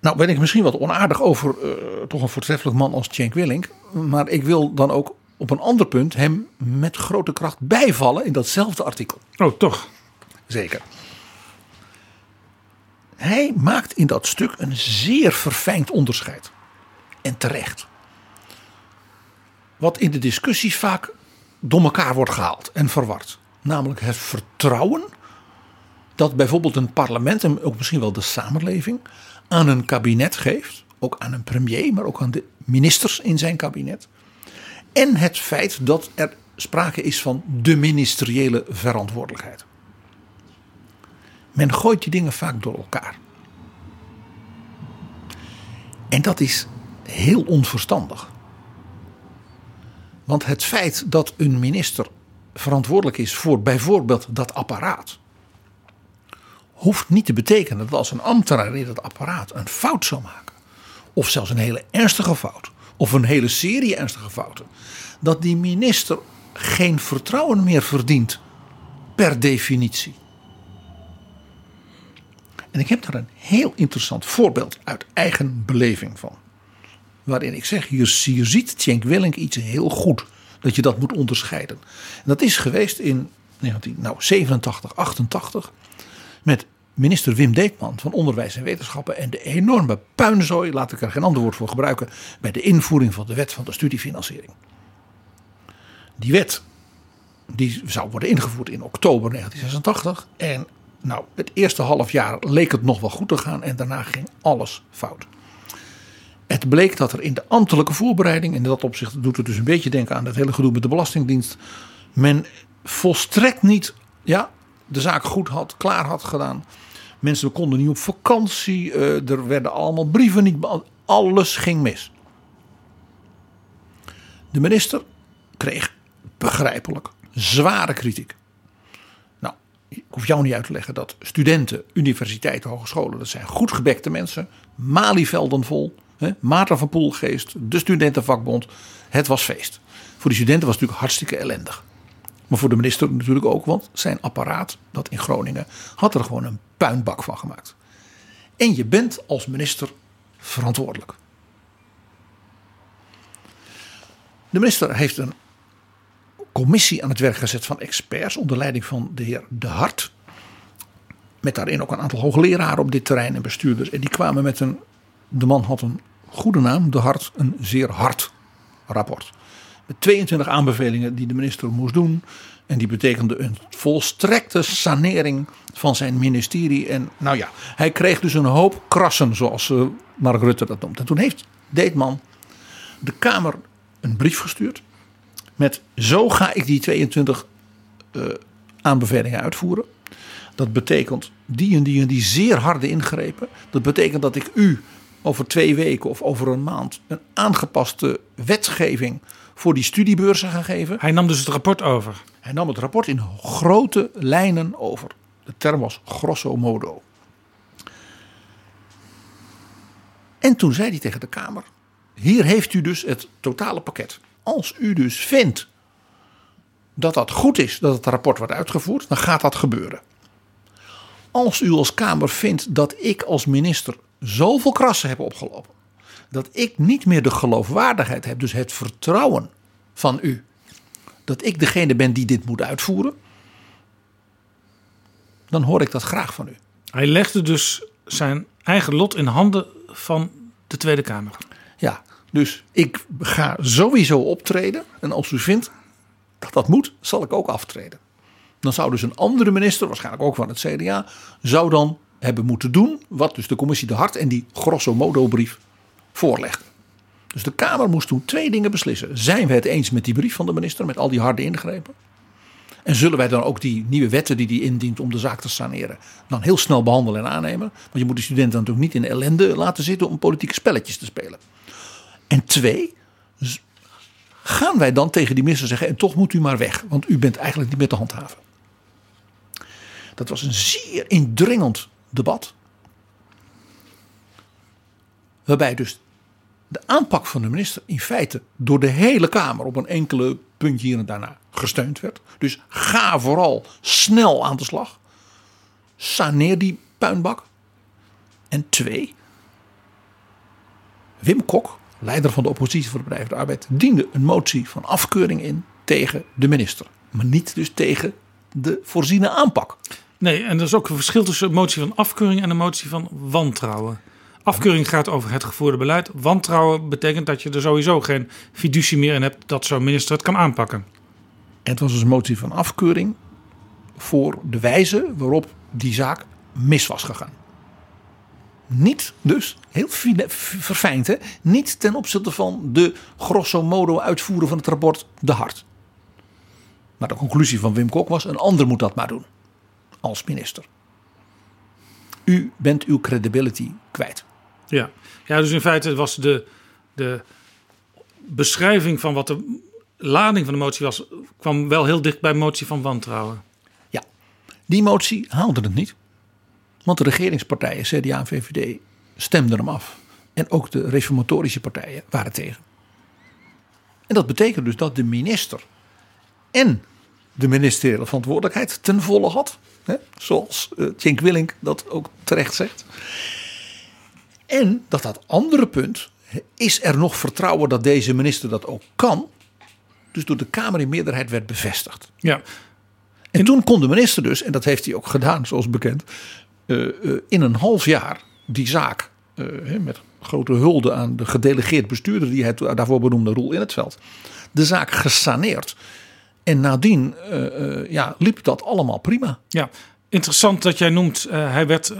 Nou ben ik misschien wat onaardig over eh, toch een voortreffelijk man als Cenk Willink, maar ik wil dan ook op een ander punt hem met grote kracht bijvallen in datzelfde artikel. Oh, toch? Zeker. Hij maakt in dat stuk een zeer verfijnd onderscheid. En terecht. Wat in de discussies vaak door elkaar wordt gehaald en verward. Namelijk het vertrouwen dat bijvoorbeeld een parlement en ook misschien wel de samenleving aan een kabinet geeft. Ook aan een premier, maar ook aan de ministers in zijn kabinet. En het feit dat er sprake is van de ministeriële verantwoordelijkheid. Men gooit die dingen vaak door elkaar. En dat is heel onverstandig. Want het feit dat een minister verantwoordelijk is voor bijvoorbeeld dat apparaat, hoeft niet te betekenen dat als een ambtenaar in dat apparaat een fout zou maken, of zelfs een hele ernstige fout, of een hele serie ernstige fouten, dat die minister geen vertrouwen meer verdient. Per definitie. En ik heb daar een heel interessant voorbeeld uit eigen beleving van. Waarin ik zeg, hier, hier ziet Tjenk Willink iets heel goed. Dat je dat moet onderscheiden. En dat is geweest in 1987, 88. Met minister Wim Deetman van Onderwijs en Wetenschappen. En de enorme puinzooi, laat ik er geen ander woord voor gebruiken. Bij de invoering van de wet van de studiefinanciering. Die wet die zou worden ingevoerd in oktober 1986. En nou, het eerste half jaar leek het nog wel goed te gaan en daarna ging alles fout. Het bleek dat er in de ambtelijke voorbereiding, in dat opzicht doet het dus een beetje denken aan het hele gedoe met de Belastingdienst, men volstrekt niet ja, de zaak goed had, klaar had gedaan. Mensen konden niet op vakantie, eh, er werden allemaal brieven niet. Alles ging mis. De minister kreeg begrijpelijk zware kritiek. Nou, ik hoef jou niet uit te leggen dat studenten, universiteiten, hogescholen, dat zijn goed gebekte mensen. Malievelden vol. Hè, van Poelgeest, de studentenvakbond. Het was feest. Voor die studenten was het natuurlijk hartstikke ellendig. Maar voor de minister natuurlijk ook, want zijn apparaat, dat in Groningen, had er gewoon een puinbak van gemaakt. En je bent als minister verantwoordelijk. De minister heeft een commissie aan het werk gezet van experts onder leiding van de heer De Hart. Met daarin ook een aantal hoogleraren op dit terrein en bestuurders. En die kwamen met een, de man had een goede naam, De Hart, een zeer hard rapport. Met 22 aanbevelingen die de minister moest doen. En die betekende een volstrekte sanering van zijn ministerie. En nou ja, hij kreeg dus een hoop krassen, zoals uh, Mark Rutte dat noemt. En toen heeft Deetman de Kamer een brief gestuurd. Met zo ga ik die 22 uh, aanbevelingen uitvoeren. Dat betekent die en die en die zeer harde ingrepen. Dat betekent dat ik u over twee weken of over een maand een aangepaste wetgeving voor die studiebeurzen ga geven. Hij nam dus het rapport over. Hij nam het rapport in grote lijnen over. De term was grosso modo. En toen zei hij tegen de Kamer: Hier heeft u dus het totale pakket. Als u dus vindt dat dat goed is dat het rapport wordt uitgevoerd, dan gaat dat gebeuren. Als u als Kamer vindt dat ik als minister zoveel krassen heb opgelopen, dat ik niet meer de geloofwaardigheid heb, dus het vertrouwen van u, dat ik degene ben die dit moet uitvoeren, dan hoor ik dat graag van u. Hij legde dus zijn eigen lot in handen van de Tweede Kamer. Ja, dus ik ga sowieso optreden. En als u vindt dat dat moet, zal ik ook aftreden. Dan zou dus een andere minister, waarschijnlijk ook van het CDA, zou dan hebben moeten doen wat dus de commissie de Hart en die grosso modo brief voorlegde. Dus de Kamer moest toen twee dingen beslissen. Zijn we het eens met die brief van de minister, met al die harde ingrepen? En zullen wij dan ook die nieuwe wetten die hij indient om de zaak te saneren, dan heel snel behandelen en aannemen? Want je moet de studenten natuurlijk niet in ellende laten zitten om politieke spelletjes te spelen. En twee, gaan wij dan tegen die minister zeggen: en toch moet u maar weg, want u bent eigenlijk niet meer te handhaven. Dat was een zeer indringend debat. Waarbij dus de aanpak van de minister in feite door de hele Kamer op een enkele puntje hier en daarna gesteund werd. Dus ga vooral snel aan de slag. Saneer die puinbak. En twee, Wim Kok, leider van de oppositie voor de Partij de Arbeid, diende een motie van afkeuring in tegen de minister. Maar niet dus tegen de voorziene aanpak. Nee, en er is ook een verschil tussen een motie van afkeuring en een motie van wantrouwen. Afkeuring gaat over het gevoerde beleid. Wantrouwen betekent dat je er sowieso geen fiducie meer in hebt dat zo'n minister het kan aanpakken. Het was dus een motie van afkeuring voor de wijze waarop die zaak mis was gegaan. Niet dus, heel verfijnd hè, niet ten opzichte van de grosso modo uitvoeren van het rapport De Hart. Maar de conclusie van Wim Kok was, een ander moet dat maar doen. Als minister. U bent uw credibility kwijt. Ja, ja dus in feite was de, de beschrijving van wat de lading van de motie was, kwam wel heel dicht bij motie van wantrouwen. Ja, die motie haalde het niet. Want de regeringspartijen, CDA en VVD, stemden hem af. En ook de reformatorische partijen waren tegen. En dat betekent dus dat de minister en de ministeriële verantwoordelijkheid ten volle had. Hè, zoals uh, Willink dat ook terecht zegt. En dat dat andere punt, is er nog vertrouwen dat deze minister dat ook kan? Dus door de Kamer in meerderheid werd bevestigd. Ja. En toen kon de minister dus, en dat heeft hij ook gedaan zoals bekend, uh, uh, in een half jaar die zaak uh, met grote hulde aan de gedelegeerd bestuurder die hij daarvoor benoemde, Roel in het veld, de zaak gesaneerd. En nadien ja, liep dat allemaal prima. Ja, interessant dat jij noemt, hij werd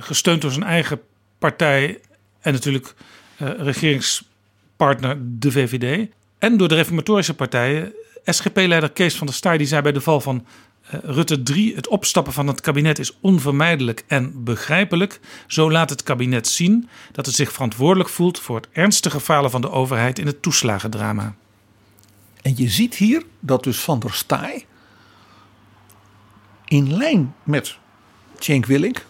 gesteund door zijn eigen partij en natuurlijk regeringspartner de VVD. En door de reformatorische partijen. SGP-leider Kees van der Staaij die zei bij de val van Rutte 3: het opstappen van het kabinet is onvermijdelijk en begrijpelijk. Zo laat het kabinet zien dat het zich verantwoordelijk voelt voor het ernstige falen van de overheid in het toeslagendrama. En je ziet hier dat dus van der Staaij in lijn met Cenk Willink,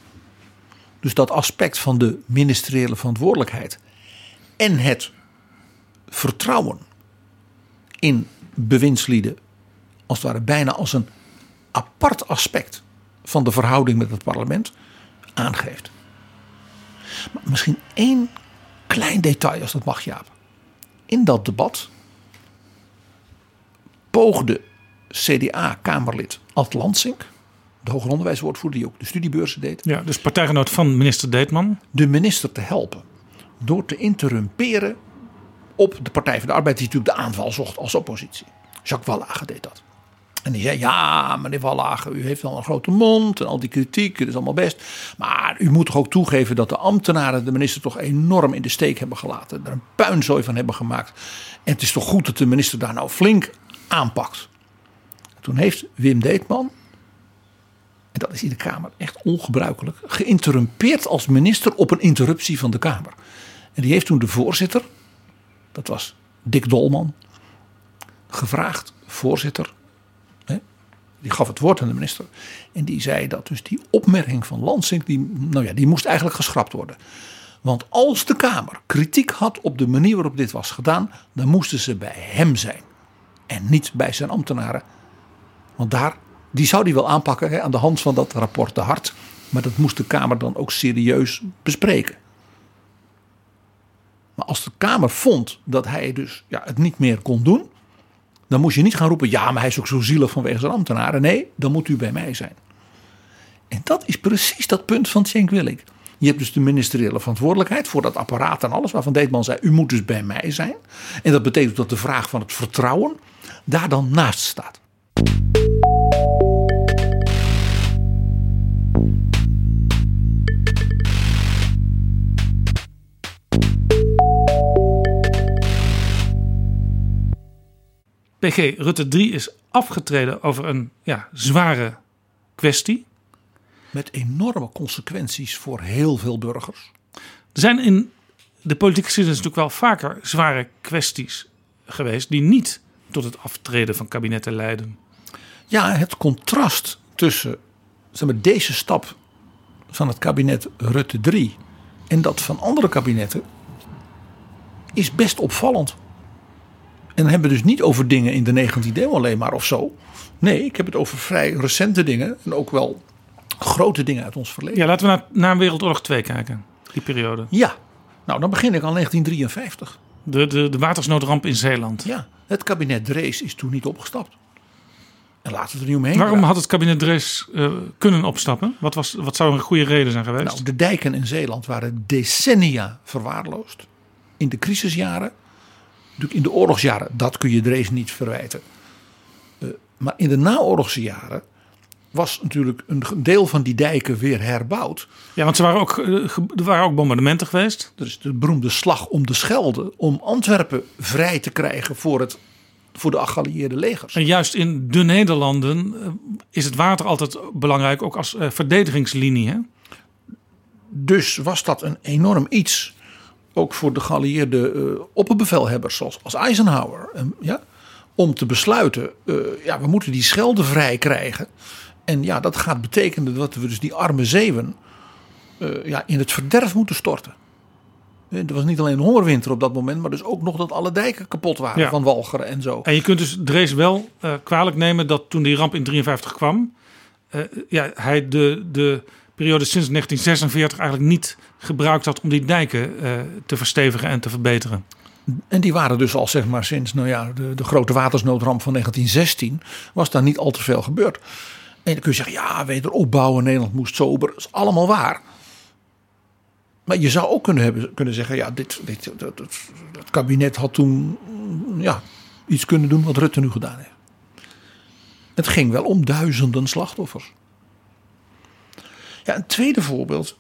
dus dat aspect van de ministeriële verantwoordelijkheid en het vertrouwen in bewindslieden als het ware bijna als een apart aspect van de verhouding met het parlement aangeeft. Maar misschien één klein detail als dat mag Jaap. In dat debat poogde CDA-Kamerlid Ad Lansink, de hoger onderwijswoordvoerder die ook de studiebeurzen deed. Ja, dus partijgenoot van minister Deetman. De minister te helpen door te interrumperen op de Partij van de Arbeid, die natuurlijk de aanval zocht als oppositie. Jacques Wallage deed dat. En die zei: Ja, meneer Wallage, u heeft wel een grote mond en al die kritiek, dat is allemaal best. Maar u moet toch ook toegeven dat de ambtenaren de minister toch enorm in de steek hebben gelaten. Er een puinzooi van hebben gemaakt. En het is toch goed dat de minister daar nou flink aanpakt. Toen heeft Wim Deetman, en dat is in de Kamer echt ongebruikelijk, geïnterrumpeerd als minister op een interruptie van de Kamer. En die heeft toen de voorzitter, dat was Dick Dolman, gevraagd, voorzitter. Die gaf het woord aan de minister. En die zei dat dus die opmerking van Lansing, die, nou ja, die moest eigenlijk geschrapt worden. Want als de Kamer kritiek had op de manier waarop dit was gedaan, dan moesten ze bij hem zijn. En niet bij zijn ambtenaren. Want daar, die zou die wel aanpakken hè, aan de hand van dat rapport te hard. Maar dat moest de Kamer dan ook serieus bespreken. Maar als de Kamer vond dat hij dus ja, het niet meer kon doen, dan moest je niet gaan roepen: ja, maar hij is ook zo zielig vanwege zijn ambtenaren. Nee, dan moet u bij mij zijn. En dat is precies dat punt van Cenk Willink. Je hebt dus de ministeriële verantwoordelijkheid voor dat apparaat en alles waarvan Deetman zei: u moet dus bij mij zijn. En dat betekent dat de vraag van het vertrouwen daar dan naast staat. PG Rutte 3 is afgetreden over een ja, zware kwestie. Met enorme consequenties voor heel veel burgers. Er zijn in de politieke geschiedenis natuurlijk wel vaker zware kwesties geweest die niet tot het aftreden van kabinetten leiden. Ja, het contrast tussen zeg maar, deze stap van het kabinet Rutte 3 en dat van andere kabinetten is best opvallend. En dan hebben we dus niet over dingen in de 19e eeuw alleen maar of zo. Nee, ik heb het over vrij recente dingen. En ook wel grote dingen uit ons verleden. Ja, laten we naar, naar Wereldoorlog 2 kijken. Die periode. Ja, nou dan begin ik al 1953. De, de, de watersnoodramp in Zeeland. Ja, het kabinet Drees is toen niet opgestapt. En laten we er niet omheen. Waarom had het kabinet Drees uh, kunnen opstappen? Wat, was, wat zou een goede reden zijn geweest? Nou, de dijken in Zeeland waren decennia verwaarloosd. In de crisisjaren in de oorlogsjaren, dat kun je Drees niet verwijten. Uh, maar in de naoorlogse jaren was natuurlijk een deel van die dijken weer herbouwd. Ja, want er waren ook, er waren ook bombardementen geweest. Er is de beroemde slag om de Schelde om Antwerpen vrij te krijgen voor, het, voor de geallieerde legers. En juist in de Nederlanden is het water altijd belangrijk, ook als uh, verdedigingslinie. Hè? Dus was dat een enorm iets ook voor de geallieerde uh, opperbevelhebbers zoals als Eisenhower. Um, ja, om te besluiten, uh, ja, we moeten die Schelde vrij krijgen. En ja, dat gaat betekenen dat we dus die arme zeeuwen uh, ja, in het verderf moeten storten. Er was niet alleen een hongerwinter op dat moment, maar dus ook nog dat alle dijken kapot waren Ja. van walgeren en zo. En je kunt dus Drees wel eh, kwalijk nemen dat toen die ramp in 53 kwam, eh, ja, hij de, de periode sinds 1946 eigenlijk niet gebruikt had om die dijken eh, te verstevigen en te verbeteren. En die waren dus al zeg maar sinds nou ja, de, de grote watersnoodramp van 1916 was daar niet al te veel gebeurd. En dan kun je zeggen, ja, wederopbouwen, Nederland moest sober. Dat is allemaal waar. Maar je zou ook kunnen, hebben, kunnen zeggen, ja, dit, dit, dat, dat, het kabinet had toen mm, ja, iets kunnen doen wat Rutte nu gedaan heeft. Het ging wel om duizenden slachtoffers. Ja, een tweede voorbeeld.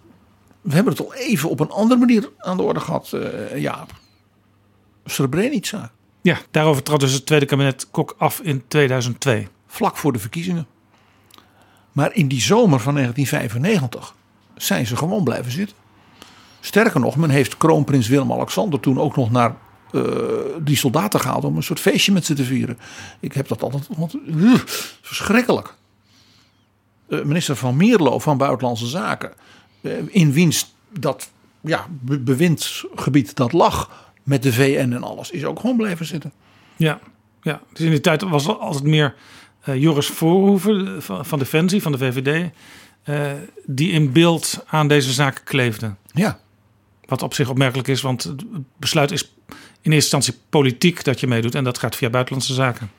We hebben het al even op een andere manier aan de orde gehad, eh Jaap. Srebrenica. Ja, daarover trad dus het tweede kabinet Kok af in 2002. Vlak voor de verkiezingen. Maar in die zomer van 1995 zijn ze gewoon blijven zitten. Sterker nog, men heeft kroonprins Willem-Alexander toen ook nog naar eh, die soldaten gehaald om een soort feestje met ze te vieren. Ik heb dat altijd uh, verschrikkelijk. Eh, minister van Mierlo van Buitenlandse Zaken, eh, in wiens dat ja, be- bewindsgebied dat lag met de VN en alles, is ook gewoon blijven zitten. Ja, ja. Dus in die tijd was er altijd meer eh, Joris Voorhoeven van, van Defensie, van de VVD, eh, die in beeld aan deze zaak kleefde. Ja. Wat op zich opmerkelijk is, want het besluit is in eerste instantie politiek dat je meedoet en dat gaat via buitenlandse zaken.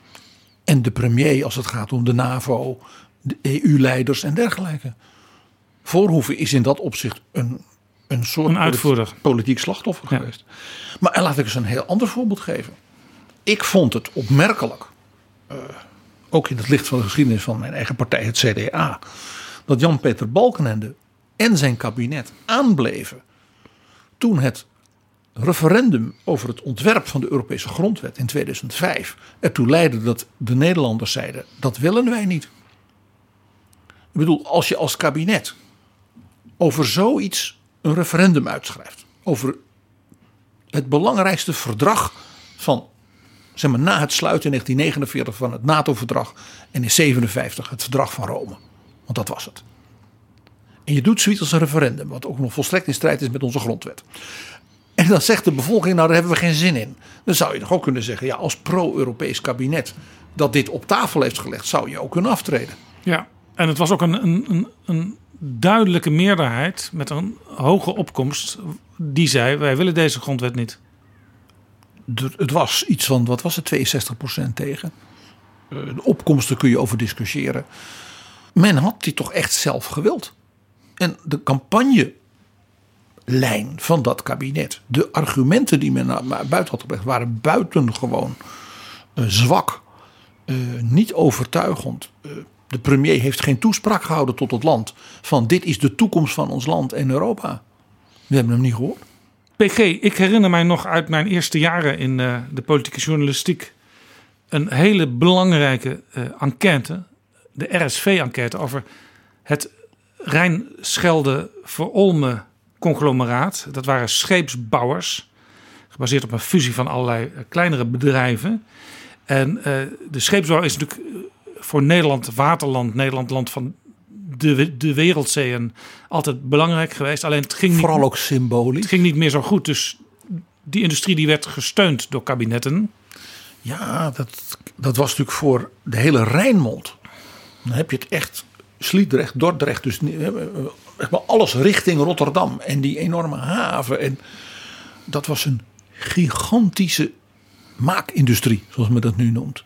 En de premier als het gaat om de NAVO, de EU-leiders en dergelijke. Voorhoeven is in dat opzicht een, een soort Een uitvoerder. politi- politiek slachtoffer geweest. Maar laat ik eens een heel ander voorbeeld geven. Ik vond het opmerkelijk, eh, ook in het licht van de geschiedenis van mijn eigen partij, het CDA, dat Jan-Peter Balkenende en zijn kabinet aanbleven toen het referendum over het ontwerp van de Europese grondwet in 2005 ertoe leidde dat de Nederlanders zeiden: dat willen wij niet. Ik bedoel, als je als kabinet over zoiets een referendum uitschrijft, over het belangrijkste verdrag van, zeg maar, na het sluiten in 1949 van het NATO-verdrag en in 57 het verdrag van Rome, want dat was het. En je doet zoiets als een referendum, wat ook nog volstrekt in strijd is met onze grondwet. En dan zegt de bevolking, nou daar hebben we geen zin in. Dan zou je toch ook kunnen zeggen, ja, als pro-Europees kabinet dat dit op tafel heeft gelegd, zou je ook kunnen aftreden. Ja, en het was ook een, een, een, een duidelijke meerderheid met een hoge opkomst die zei: wij willen deze grondwet niet. Het was iets van, wat was het, 62% tegen. Eh, De opkomsten kun je over discussiëren. Men had die toch echt zelf gewild. En de campagnelijn van dat kabinet, de argumenten die men naar buiten had gebracht, waren buitengewoon eh, zwak, eh, niet overtuigend. De premier heeft geen toespraak gehouden tot het land van dit is de toekomst van ons land en Europa. We hebben hem niet gehoord. PG, ik herinner mij nog uit mijn eerste jaren in eh, de politieke journalistiek een hele belangrijke eh, enquête, de RSV-enquête over het Rijn-Schelde-Verolme conglomeraat. Dat waren scheepsbouwers, gebaseerd op een fusie van allerlei eh, kleinere bedrijven. En de scheepsbouw is natuurlijk voor Nederland, waterland, Nederland, land van de, de wereldzeeën, altijd belangrijk geweest. Alleen het ging niet- Vooral ook symbolisch. het ging niet meer zo goed. Dus die industrie die werd gesteund door kabinetten. Ja, dat, dat was natuurlijk voor de hele Rijnmond. Dan heb je het echt Sliedrecht, Dordrecht, dus eh, eh, maar alles richting Rotterdam en die enorme haven. En dat was een gigantische maakindustrie, zoals men dat nu noemt.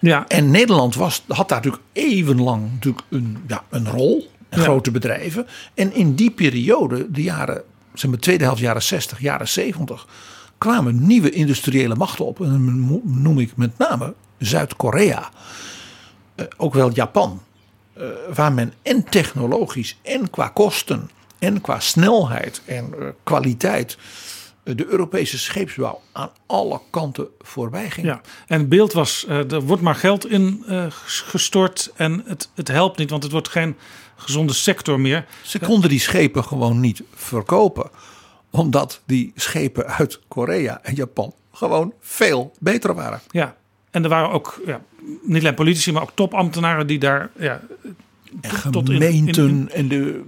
Ja. En Nederland was, had daar natuurlijk evenlang natuurlijk een, ja, een rol. Ja. Grote bedrijven. En in die periode, de jaren, zeg maar, tweede helft jaren 60, jaren 70, kwamen nieuwe industriële machten op. En dan noem ik met name Zuid-Korea. Eh, ook wel Japan. Eh, waar men en technologisch en qua kosten en qua snelheid en eh, kwaliteit de Europese scheepsbouw aan alle kanten voorbij ging. Ja, en het beeld was, eh, er wordt maar geld in eh, gestort en het, het helpt niet, want het wordt geen gezonde sector meer. Ze konden die schepen gewoon niet verkopen. Omdat die schepen uit Korea en Japan gewoon veel beter waren. Ja, en er waren ook ja, niet alleen politici, maar ook topambtenaren die daar ja, En tot in- in- gemeenten in- en de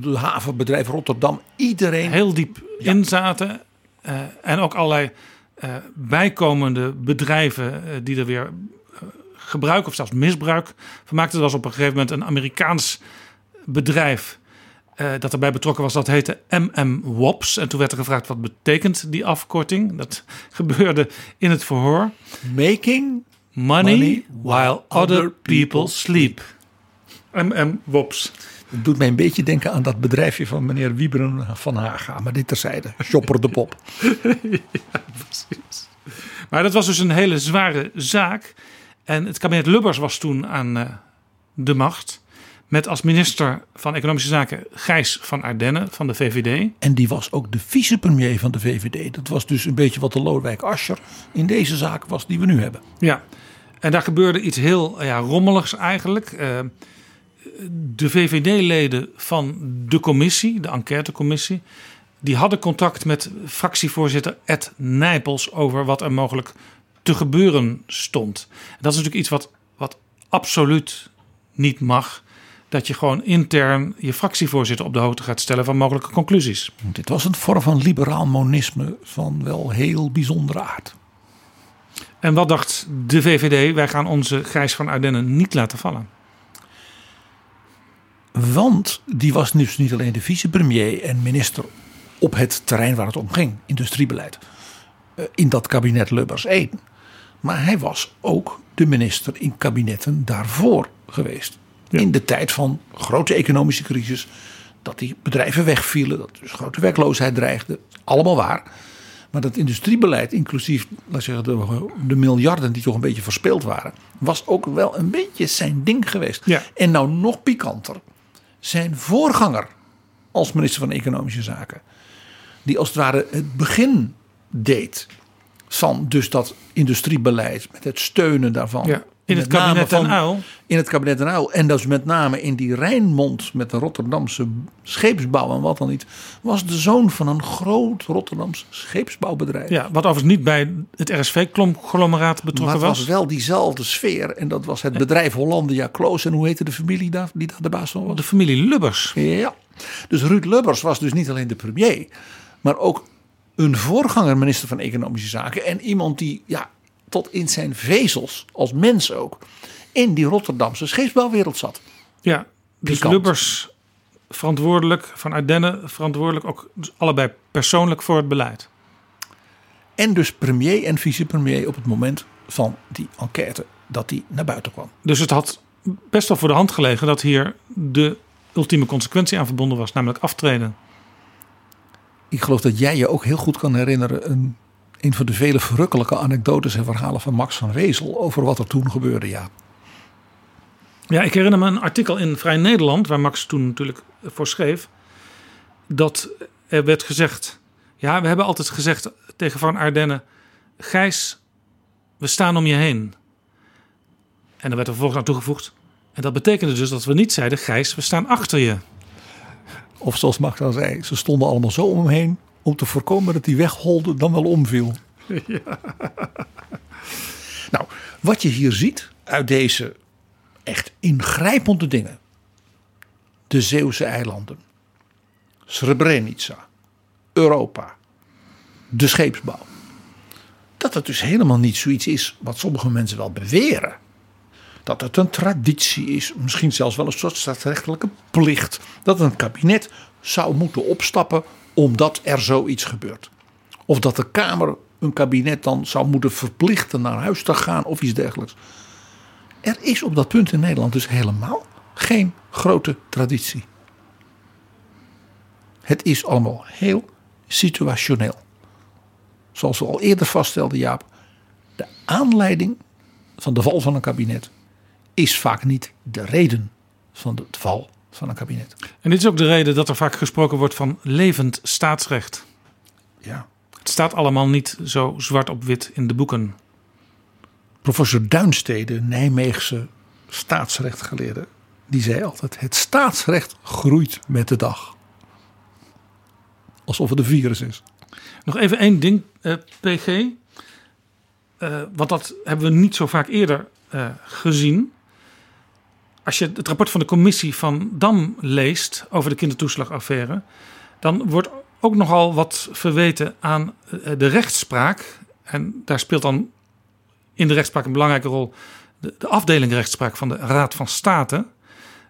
de havenbedrijf Rotterdam, iedereen. Heel diep in zaten. Eh, en ook allerlei eh, bijkomende bedrijven eh, die er weer gebruik of zelfs misbruik van maakten. Er was op een gegeven moment een Amerikaans bedrijf dat erbij betrokken was. Dat heette MM Wops. En toen werd er gevraagd wat betekent die afkorting. Dat gebeurde in het verhoor. Making Money, money while other people sleep. MM Wops. Het doet mij een beetje denken aan dat bedrijfje van meneer Wieberen van Haga. Maar dit terzijde. Shopper de Pop. Maar dat was dus een hele zware zaak. En het kabinet Lubbers was toen aan eh, de macht. Met als minister van Economische Zaken Gijs van Ardenne van de VVD. En die was ook de vicepremier van de VVD. Dat was dus een beetje wat de Lodewijk Asscher in deze zaak was die we nu hebben. Ja, en daar gebeurde iets heel ja, rommeligs eigenlijk. Eh, de VVD-leden van de commissie, de enquêtecommissie, die hadden contact met fractievoorzitter Ed Nijpels over wat er mogelijk te gebeuren stond. Dat is natuurlijk iets wat, wat absoluut niet mag. Dat je gewoon intern je fractievoorzitter op de hoogte gaat stellen van mogelijke conclusies. Dit was een vorm van liberaal monisme van wel heel bijzondere aard. En wat dacht de VVD? Wij gaan onze Gijs van Ardenne niet laten vallen. Want die was dus niet alleen de vicepremier en minister op het terrein waar het om ging, industriebeleid, eh, in dat kabinet Lubbers 1. Maar hij was ook de minister in kabinetten daarvoor geweest. In de tijd van grote economische crisis, dat die bedrijven wegvielen, dat dus grote werkloosheid dreigde. Allemaal waar. Maar dat industriebeleid, inclusief laat zeggen, de, de miljarden die toch een beetje verspeeld waren, was ook wel een beetje zijn ding geweest. Ja. En nou nog pikanter, zijn voorganger als minister van Economische Zaken, die als het ware het begin deed van dus dat industriebeleid met het steunen daarvan. In het kabinet van- Uyl. In het kabinet Den Uyl. En dus met name in die Rijnmond met de Rotterdamse scheepsbouw en wat dan niet. Was de zoon van een groot Rotterdams scheepsbouwbedrijf. Ja, wat overigens niet bij het RSV-conglomeraat maar betrokken het was. was wel diezelfde sfeer. En dat was het bedrijf Hollandia Kloos. En hoe heette de familie daar, die daar de baas van was? De familie Lubbers. Ja. Dus Ruud Lubbers was dus niet alleen de premier. Maar ook een voorganger minister van Economische Zaken. En iemand die ja, tot in zijn vezels, als mens ook, in die Rotterdamse scheepsbouwwereld zat. Ja, dus Pikant. Lubbers verantwoordelijk, van Ardenne verantwoordelijk, ook dus allebei persoonlijk voor het beleid. En dus premier en vicepremier op het moment van die enquête dat die naar buiten kwam. Dus het had best wel voor de hand gelegen dat hier de ultieme consequentie aan verbonden was, namelijk aftreden. Ik geloof dat jij je ook heel goed kan herinneren een, een van de vele verrukkelijke anekdotes en verhalen van Max van Wezel over wat er toen gebeurde. Ja, Ja, ik herinner me een artikel in Vrij Nederland, waar Max toen natuurlijk voor schreef, dat er werd gezegd, ja, we hebben altijd gezegd tegen Van Ardenne, Gijs, we staan om je heen. En er werd er vervolgens aan toegevoegd, en dat betekende dus dat we niet zeiden, Gijs, we staan achter je. Of zoals Max al zei, ze stonden allemaal zo om hem heen om te voorkomen dat hij wegholde dan wel omviel. Nou, wat je hier ziet uit deze echt ingrijpende dingen. De Zeeuwse eilanden, Srebrenica, Europa, de scheepsbouw. Dat het dus helemaal niet zoiets is wat sommige mensen wel beweren. Dat het een traditie is, misschien zelfs wel een soort staatsrechtelijke plicht. Dat een kabinet zou moeten opstappen omdat er zoiets gebeurt. Of dat de Kamer een kabinet dan zou moeten verplichten naar huis te gaan of iets dergelijks. Er is op dat punt in Nederland dus helemaal geen grote traditie. Het is allemaal heel situationeel. Zoals we al eerder vaststelden, Jaap. De aanleiding van de val van een kabinet is vaak niet de reden van de val van een kabinet. En dit is ook de reden dat er vaak gesproken wordt van levend staatsrecht. Ja. Het staat allemaal niet zo zwart op wit in de boeken. Professor Duinstede, Nijmeegse staatsrechtgeleerde, die zei altijd: het staatsrecht groeit met de dag. Alsof het een virus is. Nog even één ding, eh, PG. Eh, want dat hebben we niet zo vaak eerder eh, gezien. Als je het rapport van de commissie van Dam leest over de kindertoeslagaffaire, dan wordt ook nogal wat verweten aan eh, de rechtspraak. En daar speelt dan in de rechtspraak een belangrijke rol de, de afdeling rechtspraak van de Raad van State. De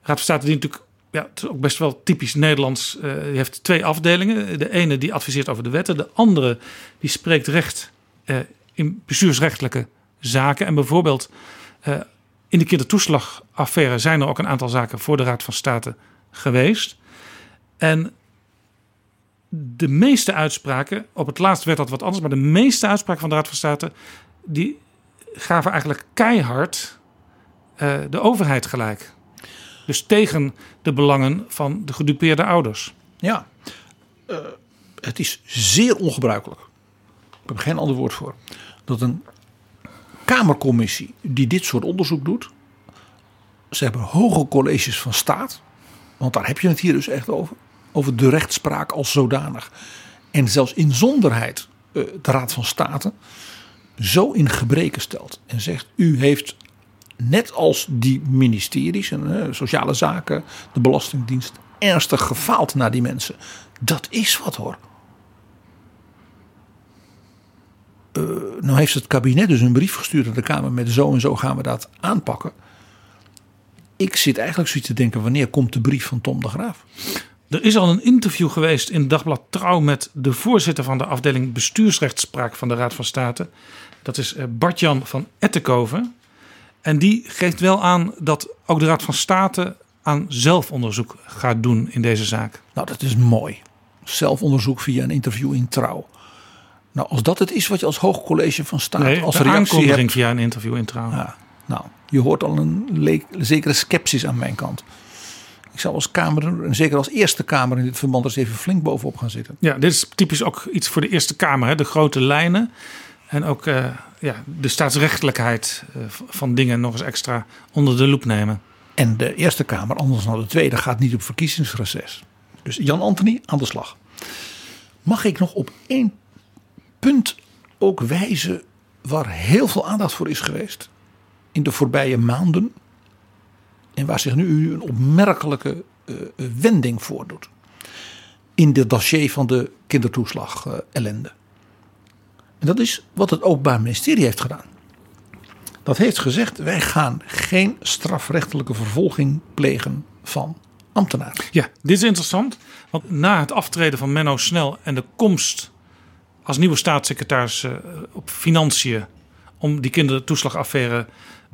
Raad van State die natuurlijk, ja, het is ook best wel typisch Nederlands, uh, die heeft twee afdelingen. De ene die adviseert over de wetten, de andere die spreekt recht uh, in bestuursrechtelijke zaken. En bijvoorbeeld in de kindertoeslagaffaire zijn er ook een aantal zaken voor de Raad van State geweest. En de meeste uitspraken, op het laatst werd dat wat anders, maar de meeste uitspraken van de Raad van State, die gaven eigenlijk keihard uh, de overheid gelijk. Dus tegen de belangen van de gedupeerde ouders. Ja, uh, het is zeer ongebruikelijk. Ik heb geen ander woord voor. Dat een Kamercommissie die dit soort onderzoek doet. Ze hebben hoge colleges van staat. Want daar heb je het hier dus echt over. Over de rechtspraak als zodanig. En zelfs inzonderheid uh, de Raad van State zo in gebreken stelt. En zegt u heeft net als die ministeries en uh, sociale zaken, de belastingdienst, ernstig gefaald naar die mensen. Dat is wat hoor. Uh, nou heeft het kabinet dus een brief gestuurd aan de Kamer met zo en zo gaan we dat aanpakken. Ik zit eigenlijk zoiets te denken, wanneer komt de brief van Tom de Graaf? Er is al een interview geweest in Dagblad Trouw met de voorzitter van de afdeling bestuursrechtspraak van de Raad van State. Dat is eh, Bart-Jan van Ettenkoven. En die geeft wel aan dat ook de Raad van State aan zelfonderzoek gaat doen in deze zaak. Nou, dat is mooi. Zelfonderzoek via een interview in Trouw. Nou, als dat het is wat je als Hoogcollege van nee, als reactie hebt. via een interview in Trouw. Ja, nou, je hoort al een le- zekere sceptisch aan mijn kant. Ik zou als Kamer, en zeker als Eerste Kamer in dit verband, eens even flink bovenop gaan zitten. Ja, dit is typisch ook iets voor de Eerste Kamer. Hè? De grote lijnen. En ook uh, ja, de staatsrechtelijkheid uh, van dingen nog eens extra onder de loep nemen. En de Eerste Kamer, anders dan de Tweede, gaat niet op verkiezingsreces. Dus Jan Anthony aan de slag. Mag ik nog op één punt ook wijzen waar heel veel aandacht voor is geweest in de voorbije maanden. En waar zich nu een opmerkelijke uh, wending voordoet. In dit dossier van de kindertoeslag uh, ellende. En dat is wat het Openbaar Ministerie heeft gedaan. Dat heeft gezegd: wij gaan geen strafrechtelijke vervolging plegen van ambtenaren. Ja, dit is interessant. Want na het aftreden van Menno Snel en de komst als nieuwe staatssecretaris uh, op Financiën om die kindertoeslagaffaire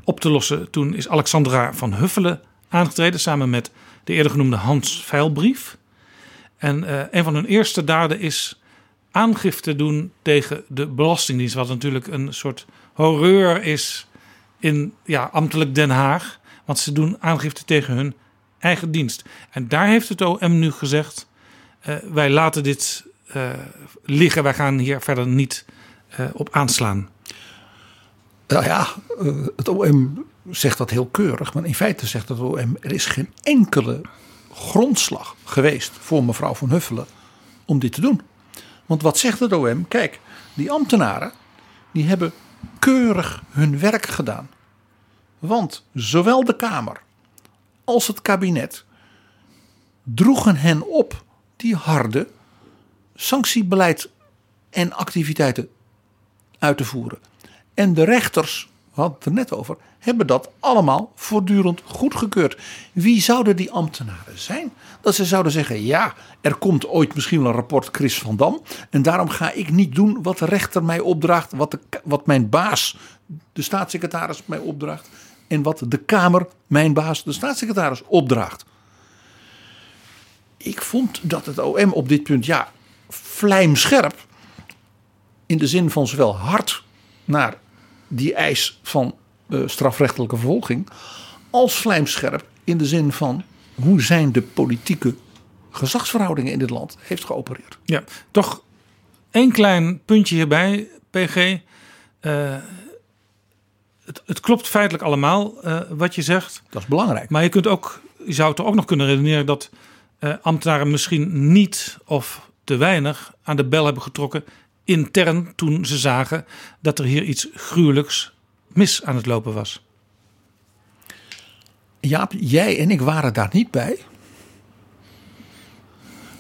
op te lossen, toen is Alexandra van Huffelen aangetreden samen met de eerder genoemde Hans Veilbrief. En uh, een van hun eerste daden is aangifte doen tegen de Belastingdienst, wat natuurlijk een soort horreur is in ja, ambtelijk Den Haag. Want ze doen aangifte tegen hun eigen dienst. En daar heeft het OM nu gezegd: uh, wij laten dit liggen, wij gaan hier verder niet uh, op aanslaan. Nou ja, het OM zegt dat heel keurig, maar in feite zegt het OM: er is geen enkele grondslag geweest voor mevrouw van Huffelen om dit te doen. Want wat zegt het OM? Kijk, die ambtenaren die hebben keurig hun werk gedaan. Want zowel de Kamer als het kabinet droegen hen op die harde sanctiebeleid en activiteiten uit te voeren. En de rechters, we hadden het er net over, hebben dat allemaal voortdurend goedgekeurd. Wie zouden die ambtenaren zijn? Dat ze zouden zeggen: ja, er komt ooit misschien wel een rapport Chris van Dam. En daarom ga ik niet doen wat de rechter mij opdraagt, wat, de, wat mijn baas, de staatssecretaris, mij opdraagt. En wat de Kamer, mijn baas, de staatssecretaris, opdraagt. Ik vond dat het OM op dit punt, ja, vlijmscherp. In de zin van zowel hard naar die eis van uh, strafrechtelijke vervolging. als vlijmscherp in de zin van hoe zijn de politieke gezagsverhoudingen in dit land heeft geopereerd. Ja, toch één klein puntje hierbij, PG. Uh, het, het, klopt feitelijk allemaal uh, wat je zegt. Dat is belangrijk. Maar je, kunt ook, je zou het ook nog kunnen redeneren dat uh, ambtenaren misschien niet of te weinig aan de bel hebben getrokken intern toen ze zagen dat er hier iets gruwelijks mis aan het lopen was. Jaap, jij en ik waren daar niet bij.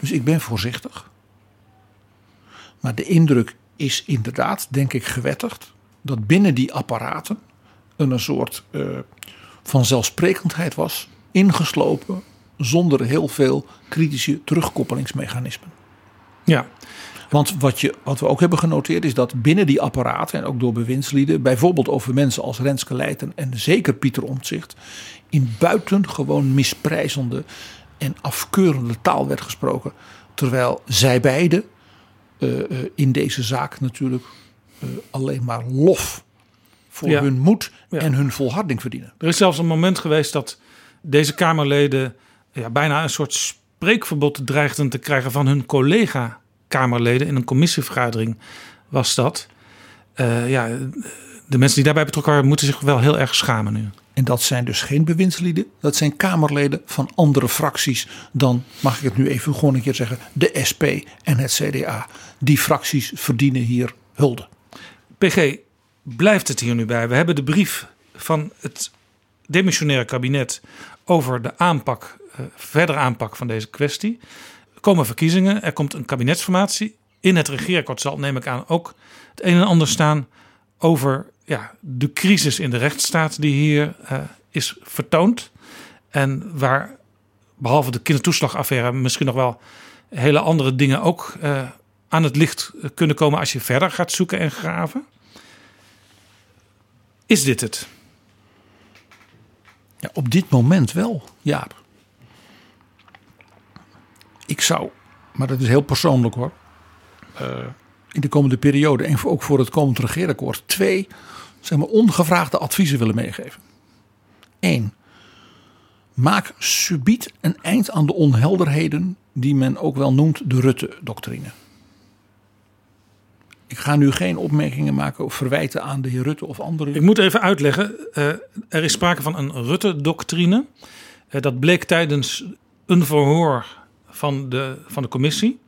Dus ik ben voorzichtig. Maar de indruk is inderdaad, denk ik, gewettigd. Dat binnen die apparaten een, soort uh, van zelfsprekendheid was. Ingeslopen zonder heel veel kritische terugkoppelingsmechanismen. Ja. Want wat, je, wat we ook hebben genoteerd is dat binnen die apparaten en ook door bewindslieden, bijvoorbeeld over mensen als Renske Leijten en zeker Pieter Omtzigt, in buitengewoon misprijzende en afkeurende taal werd gesproken. Terwijl zij beiden uh, uh, in deze zaak natuurlijk uh, alleen maar lof voor Ja. hun moed Ja. en hun volharding verdienen. Er is zelfs een moment geweest dat deze Kamerleden ja, bijna een soort spreekverbod dreigden te krijgen van hun collega-Kamerleden. In een commissievergadering was dat. Eh, ja, de mensen die daarbij betrokken waren moeten zich wel heel erg schamen nu. En dat zijn dus geen bewindslieden, dat zijn Kamerleden van andere fracties dan, mag ik het nu even gewoon een keer zeggen, de SP en het CDA. Die fracties verdienen hier hulde. PG, blijft het hier nu bij? We hebben de brief van het demissionaire kabinet over de aanpak, eh, verdere aanpak van deze kwestie. Er komen verkiezingen, er komt een kabinetsformatie. In het regeerakkoord zal, neem ik aan, ook het een en ander staan over ja, de crisis in de rechtsstaat die hier eh, is vertoond. En waar, behalve de kindertoeslagaffaire, misschien nog wel hele andere dingen ook eh, aan het licht kunnen komen als je verder gaat zoeken en graven. Is dit het? Ja, op dit moment wel, Jaap. Ik zou, maar dat is heel persoonlijk hoor. eh, in de komende periode en ook voor het komend regeerakkoord twee zeg maar, ongevraagde adviezen willen meegeven. Eén, maak subiet een eind aan de onhelderheden die men ook wel noemt de Rutte-doctrine. Ik ga nu geen opmerkingen maken of verwijten aan de heer Rutte of anderen. Ik moet even uitleggen. eh, er is sprake van een Rutte-doctrine. Eh, dat bleek tijdens een verhoor van de, van de commissie.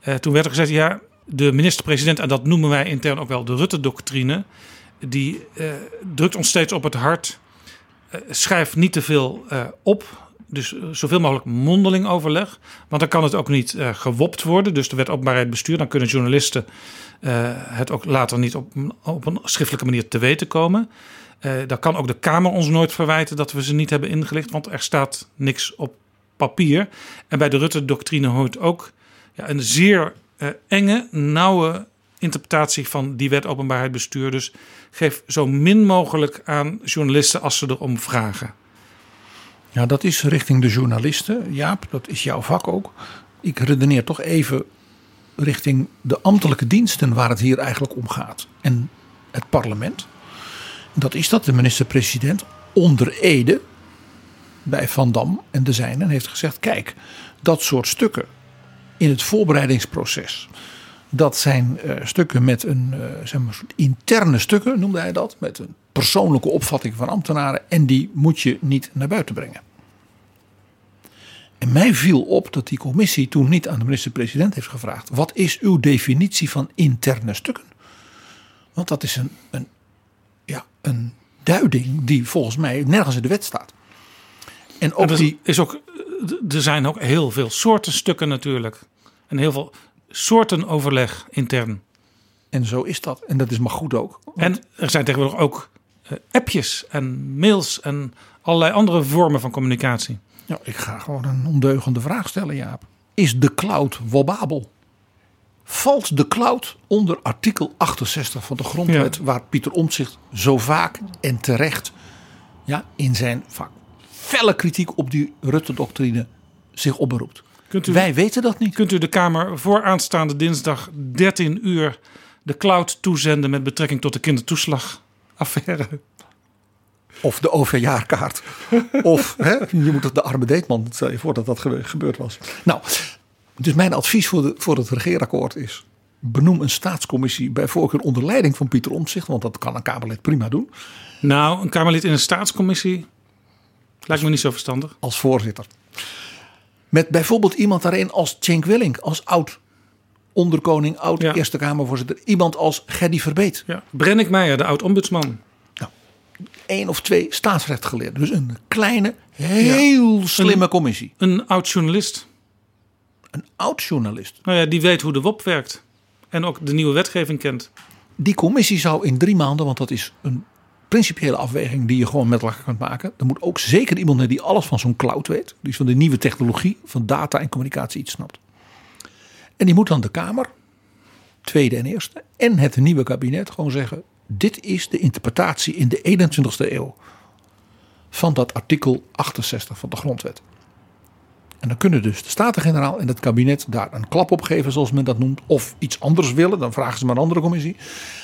Eh, toen werd er gezegd, ja, de minister-president, en dat noemen wij intern ook wel de Rutte-doctrine, die eh, drukt ons steeds op het hart. eh, schrijf niet te veel op. Dus zoveel mogelijk mondeling overleg. Want dan kan het ook niet gewopt worden. Dus de wet openbaarheid bestuur. Dan kunnen journalisten het ook later niet op, op een schriftelijke manier te weten komen. Eh dan kan ook de Kamer ons nooit verwijten dat we ze niet hebben ingelicht. Want er staat niks op papier. En bij de Rutte-doctrine hoort ook ja, een zeer eh, enge, nauwe interpretatie van die wet openbaarheid bestuur. Dus geef zo min mogelijk aan journalisten als ze erom vragen. Ja, dat is richting de journalisten. Jaap, dat is jouw vak ook. Ik redeneer toch even richting de ambtelijke diensten waar het hier eigenlijk om gaat. En het parlement. Dat is dat de minister-president onder Ede bij Van Dam en de zijnen heeft gezegd: kijk, dat soort stukken in het voorbereidingsproces. Dat zijn eh, stukken met een eh, zeg maar, interne stukken, noemde hij dat. Met een persoonlijke opvatting van ambtenaren. En die moet je niet naar buiten brengen. En mij viel op dat die commissie toen niet aan de minister-president heeft gevraagd: wat is uw definitie van interne stukken? Want dat is een, een, ja, een duiding die volgens mij nergens in de wet staat. En ook En er, die. is ook, er zijn ook heel veel soorten stukken natuurlijk. En heel veel soorten overleg intern. En zo is dat. En dat is maar goed ook. En er zijn tegenwoordig ook eh, appjes en mails en allerlei andere vormen van communicatie. Ja, ik ga gewoon een ondeugende vraag stellen, Jaap. Is de cloud wobabel? Valt de cloud onder artikel 68 van de grondwet, waar Pieter Omtzigt zo vaak en terecht ja, in zijn vaak felle kritiek op die Rutte-doctrine zich op beroept? Kunt u, Wij weten dat niet. Kunt u de Kamer voor aanstaande dinsdag 13 uur de cloud toezenden met betrekking tot de kindertoeslagaffaire? Of de OV-jaarkaart. of hè, je moet het de arme deetman. Stel je voor dat dat gebe- gebeurd was. Nou, dus mijn advies voor, de, voor het regeerakkoord is. Benoem een staatscommissie bij voorkeur onder leiding van Pieter Omtzigt. Want dat kan een Kamerlid prima doen. Nou, een Kamerlid in een staatscommissie lijkt me niet zo verstandig. Als voorzitter. Met bijvoorbeeld iemand daarin als Cenk Willink. Als oud onderkoning, oud Eerste Kamervoorzitter. Iemand als Gerdy Verbeet. Ja. Brennick Meijer, de oud-ombudsman. één of twee staatsrechtgeleerden. Dus een kleine, heel slimme Een- commissie. Een oud journalist. Een oud journalist. Nou ja, die weet hoe de WOP werkt. En ook de nieuwe wetgeving kent. Die commissie zou in drie maanden, want dat is een principiële afweging die je gewoon met elkaar kunt maken. Er moet ook zeker iemand zijn die alles van zo'n cloud weet. Die van de nieuwe technologie, van data en communicatie iets snapt. En die moet dan de Kamer, tweede en eerste, en het nieuwe kabinet gewoon zeggen: dit is de interpretatie in de 21ste eeuw van dat artikel 68 van de grondwet. En dan kunnen dus de Staten-Generaal en het kabinet daar een klap op geven, zoals men dat noemt. Of iets anders willen, dan vragen ze maar een andere commissie.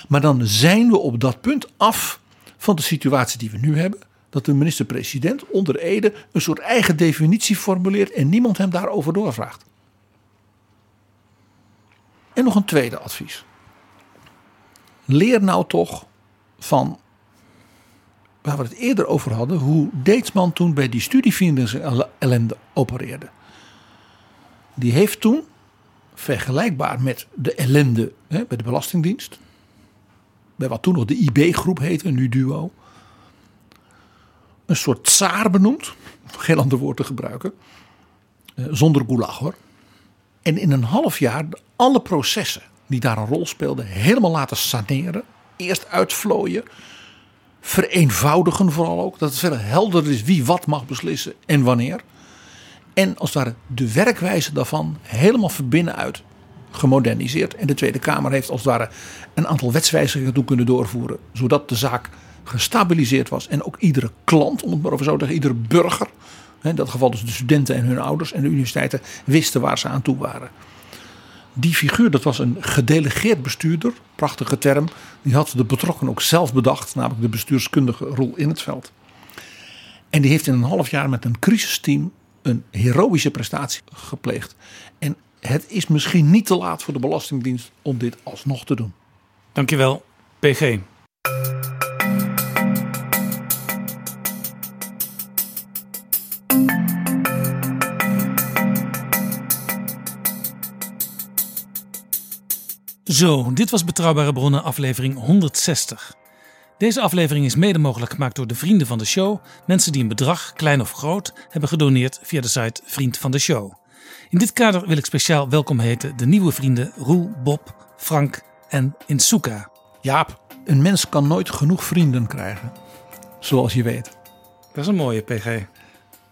Maar dan zijn we op dat punt af van de situatie die we nu hebben. Dat de minister-president onder Ede een soort eigen definitie formuleert en niemand hem daarover doorvraagt. En nog een tweede advies. Leer nou toch van waar we het eerder over hadden, hoe Deetsman toen bij die studievrienden ellende opereerde. Die heeft toen, vergelijkbaar met de ellende hè, bij de Belastingdienst, bij wat toen nog de IB-groep heette, nu duo, een soort tsaar benoemd, geen ander woord te gebruiken, eh, zonder gulag hoor. En in een half jaar alle processen die daar een rol speelden helemaal laten saneren, eerst uitvlooien, vereenvoudigen vooral ook. Dat het veel helderder is wie wat mag beslissen en wanneer. En als het ware de werkwijze daarvan helemaal van binnenuit gemoderniseerd. En de Tweede Kamer heeft als het ware een aantal wetswijzigingen toe kunnen doorvoeren. Zodat de zaak gestabiliseerd was. En ook iedere klant, om het maar over zo te zeggen, iedere burger. In dat geval dus de studenten en hun ouders en de universiteiten wisten waar ze aan toe waren. Die figuur, dat was een gedelegeerd bestuurder, prachtige term. Die had de betrokken ook zelf bedacht, namelijk de bestuurskundige rol in het veld. En die heeft in een half jaar met een crisisteam een heroïsche prestatie gepleegd. Het is misschien niet te laat voor de Belastingdienst om dit alsnog te doen. Dankjewel, PG. Zo, dit was Betrouwbare Bronnen aflevering 160. Deze aflevering is mede mogelijk gemaakt door de vrienden van de show. Mensen die een bedrag, klein of groot, hebben gedoneerd via de site Vriend van de Show. In dit kader wil ik speciaal welkom heten de nieuwe vrienden Roel, Bob, Frank en Insuka. Jaap, een mens kan nooit genoeg vrienden krijgen. Zoals je weet. Dat is een mooie PG.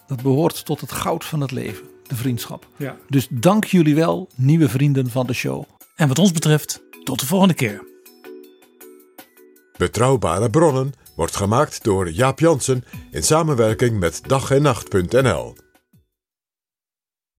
Dat behoort tot het goud van het leven, de vriendschap. Ja. Dus dank jullie wel, nieuwe vrienden van de show. En wat ons betreft, tot de volgende keer. Betrouwbare bronnen wordt gemaakt door Jaap Jansen in samenwerking met dag en nacht.nl.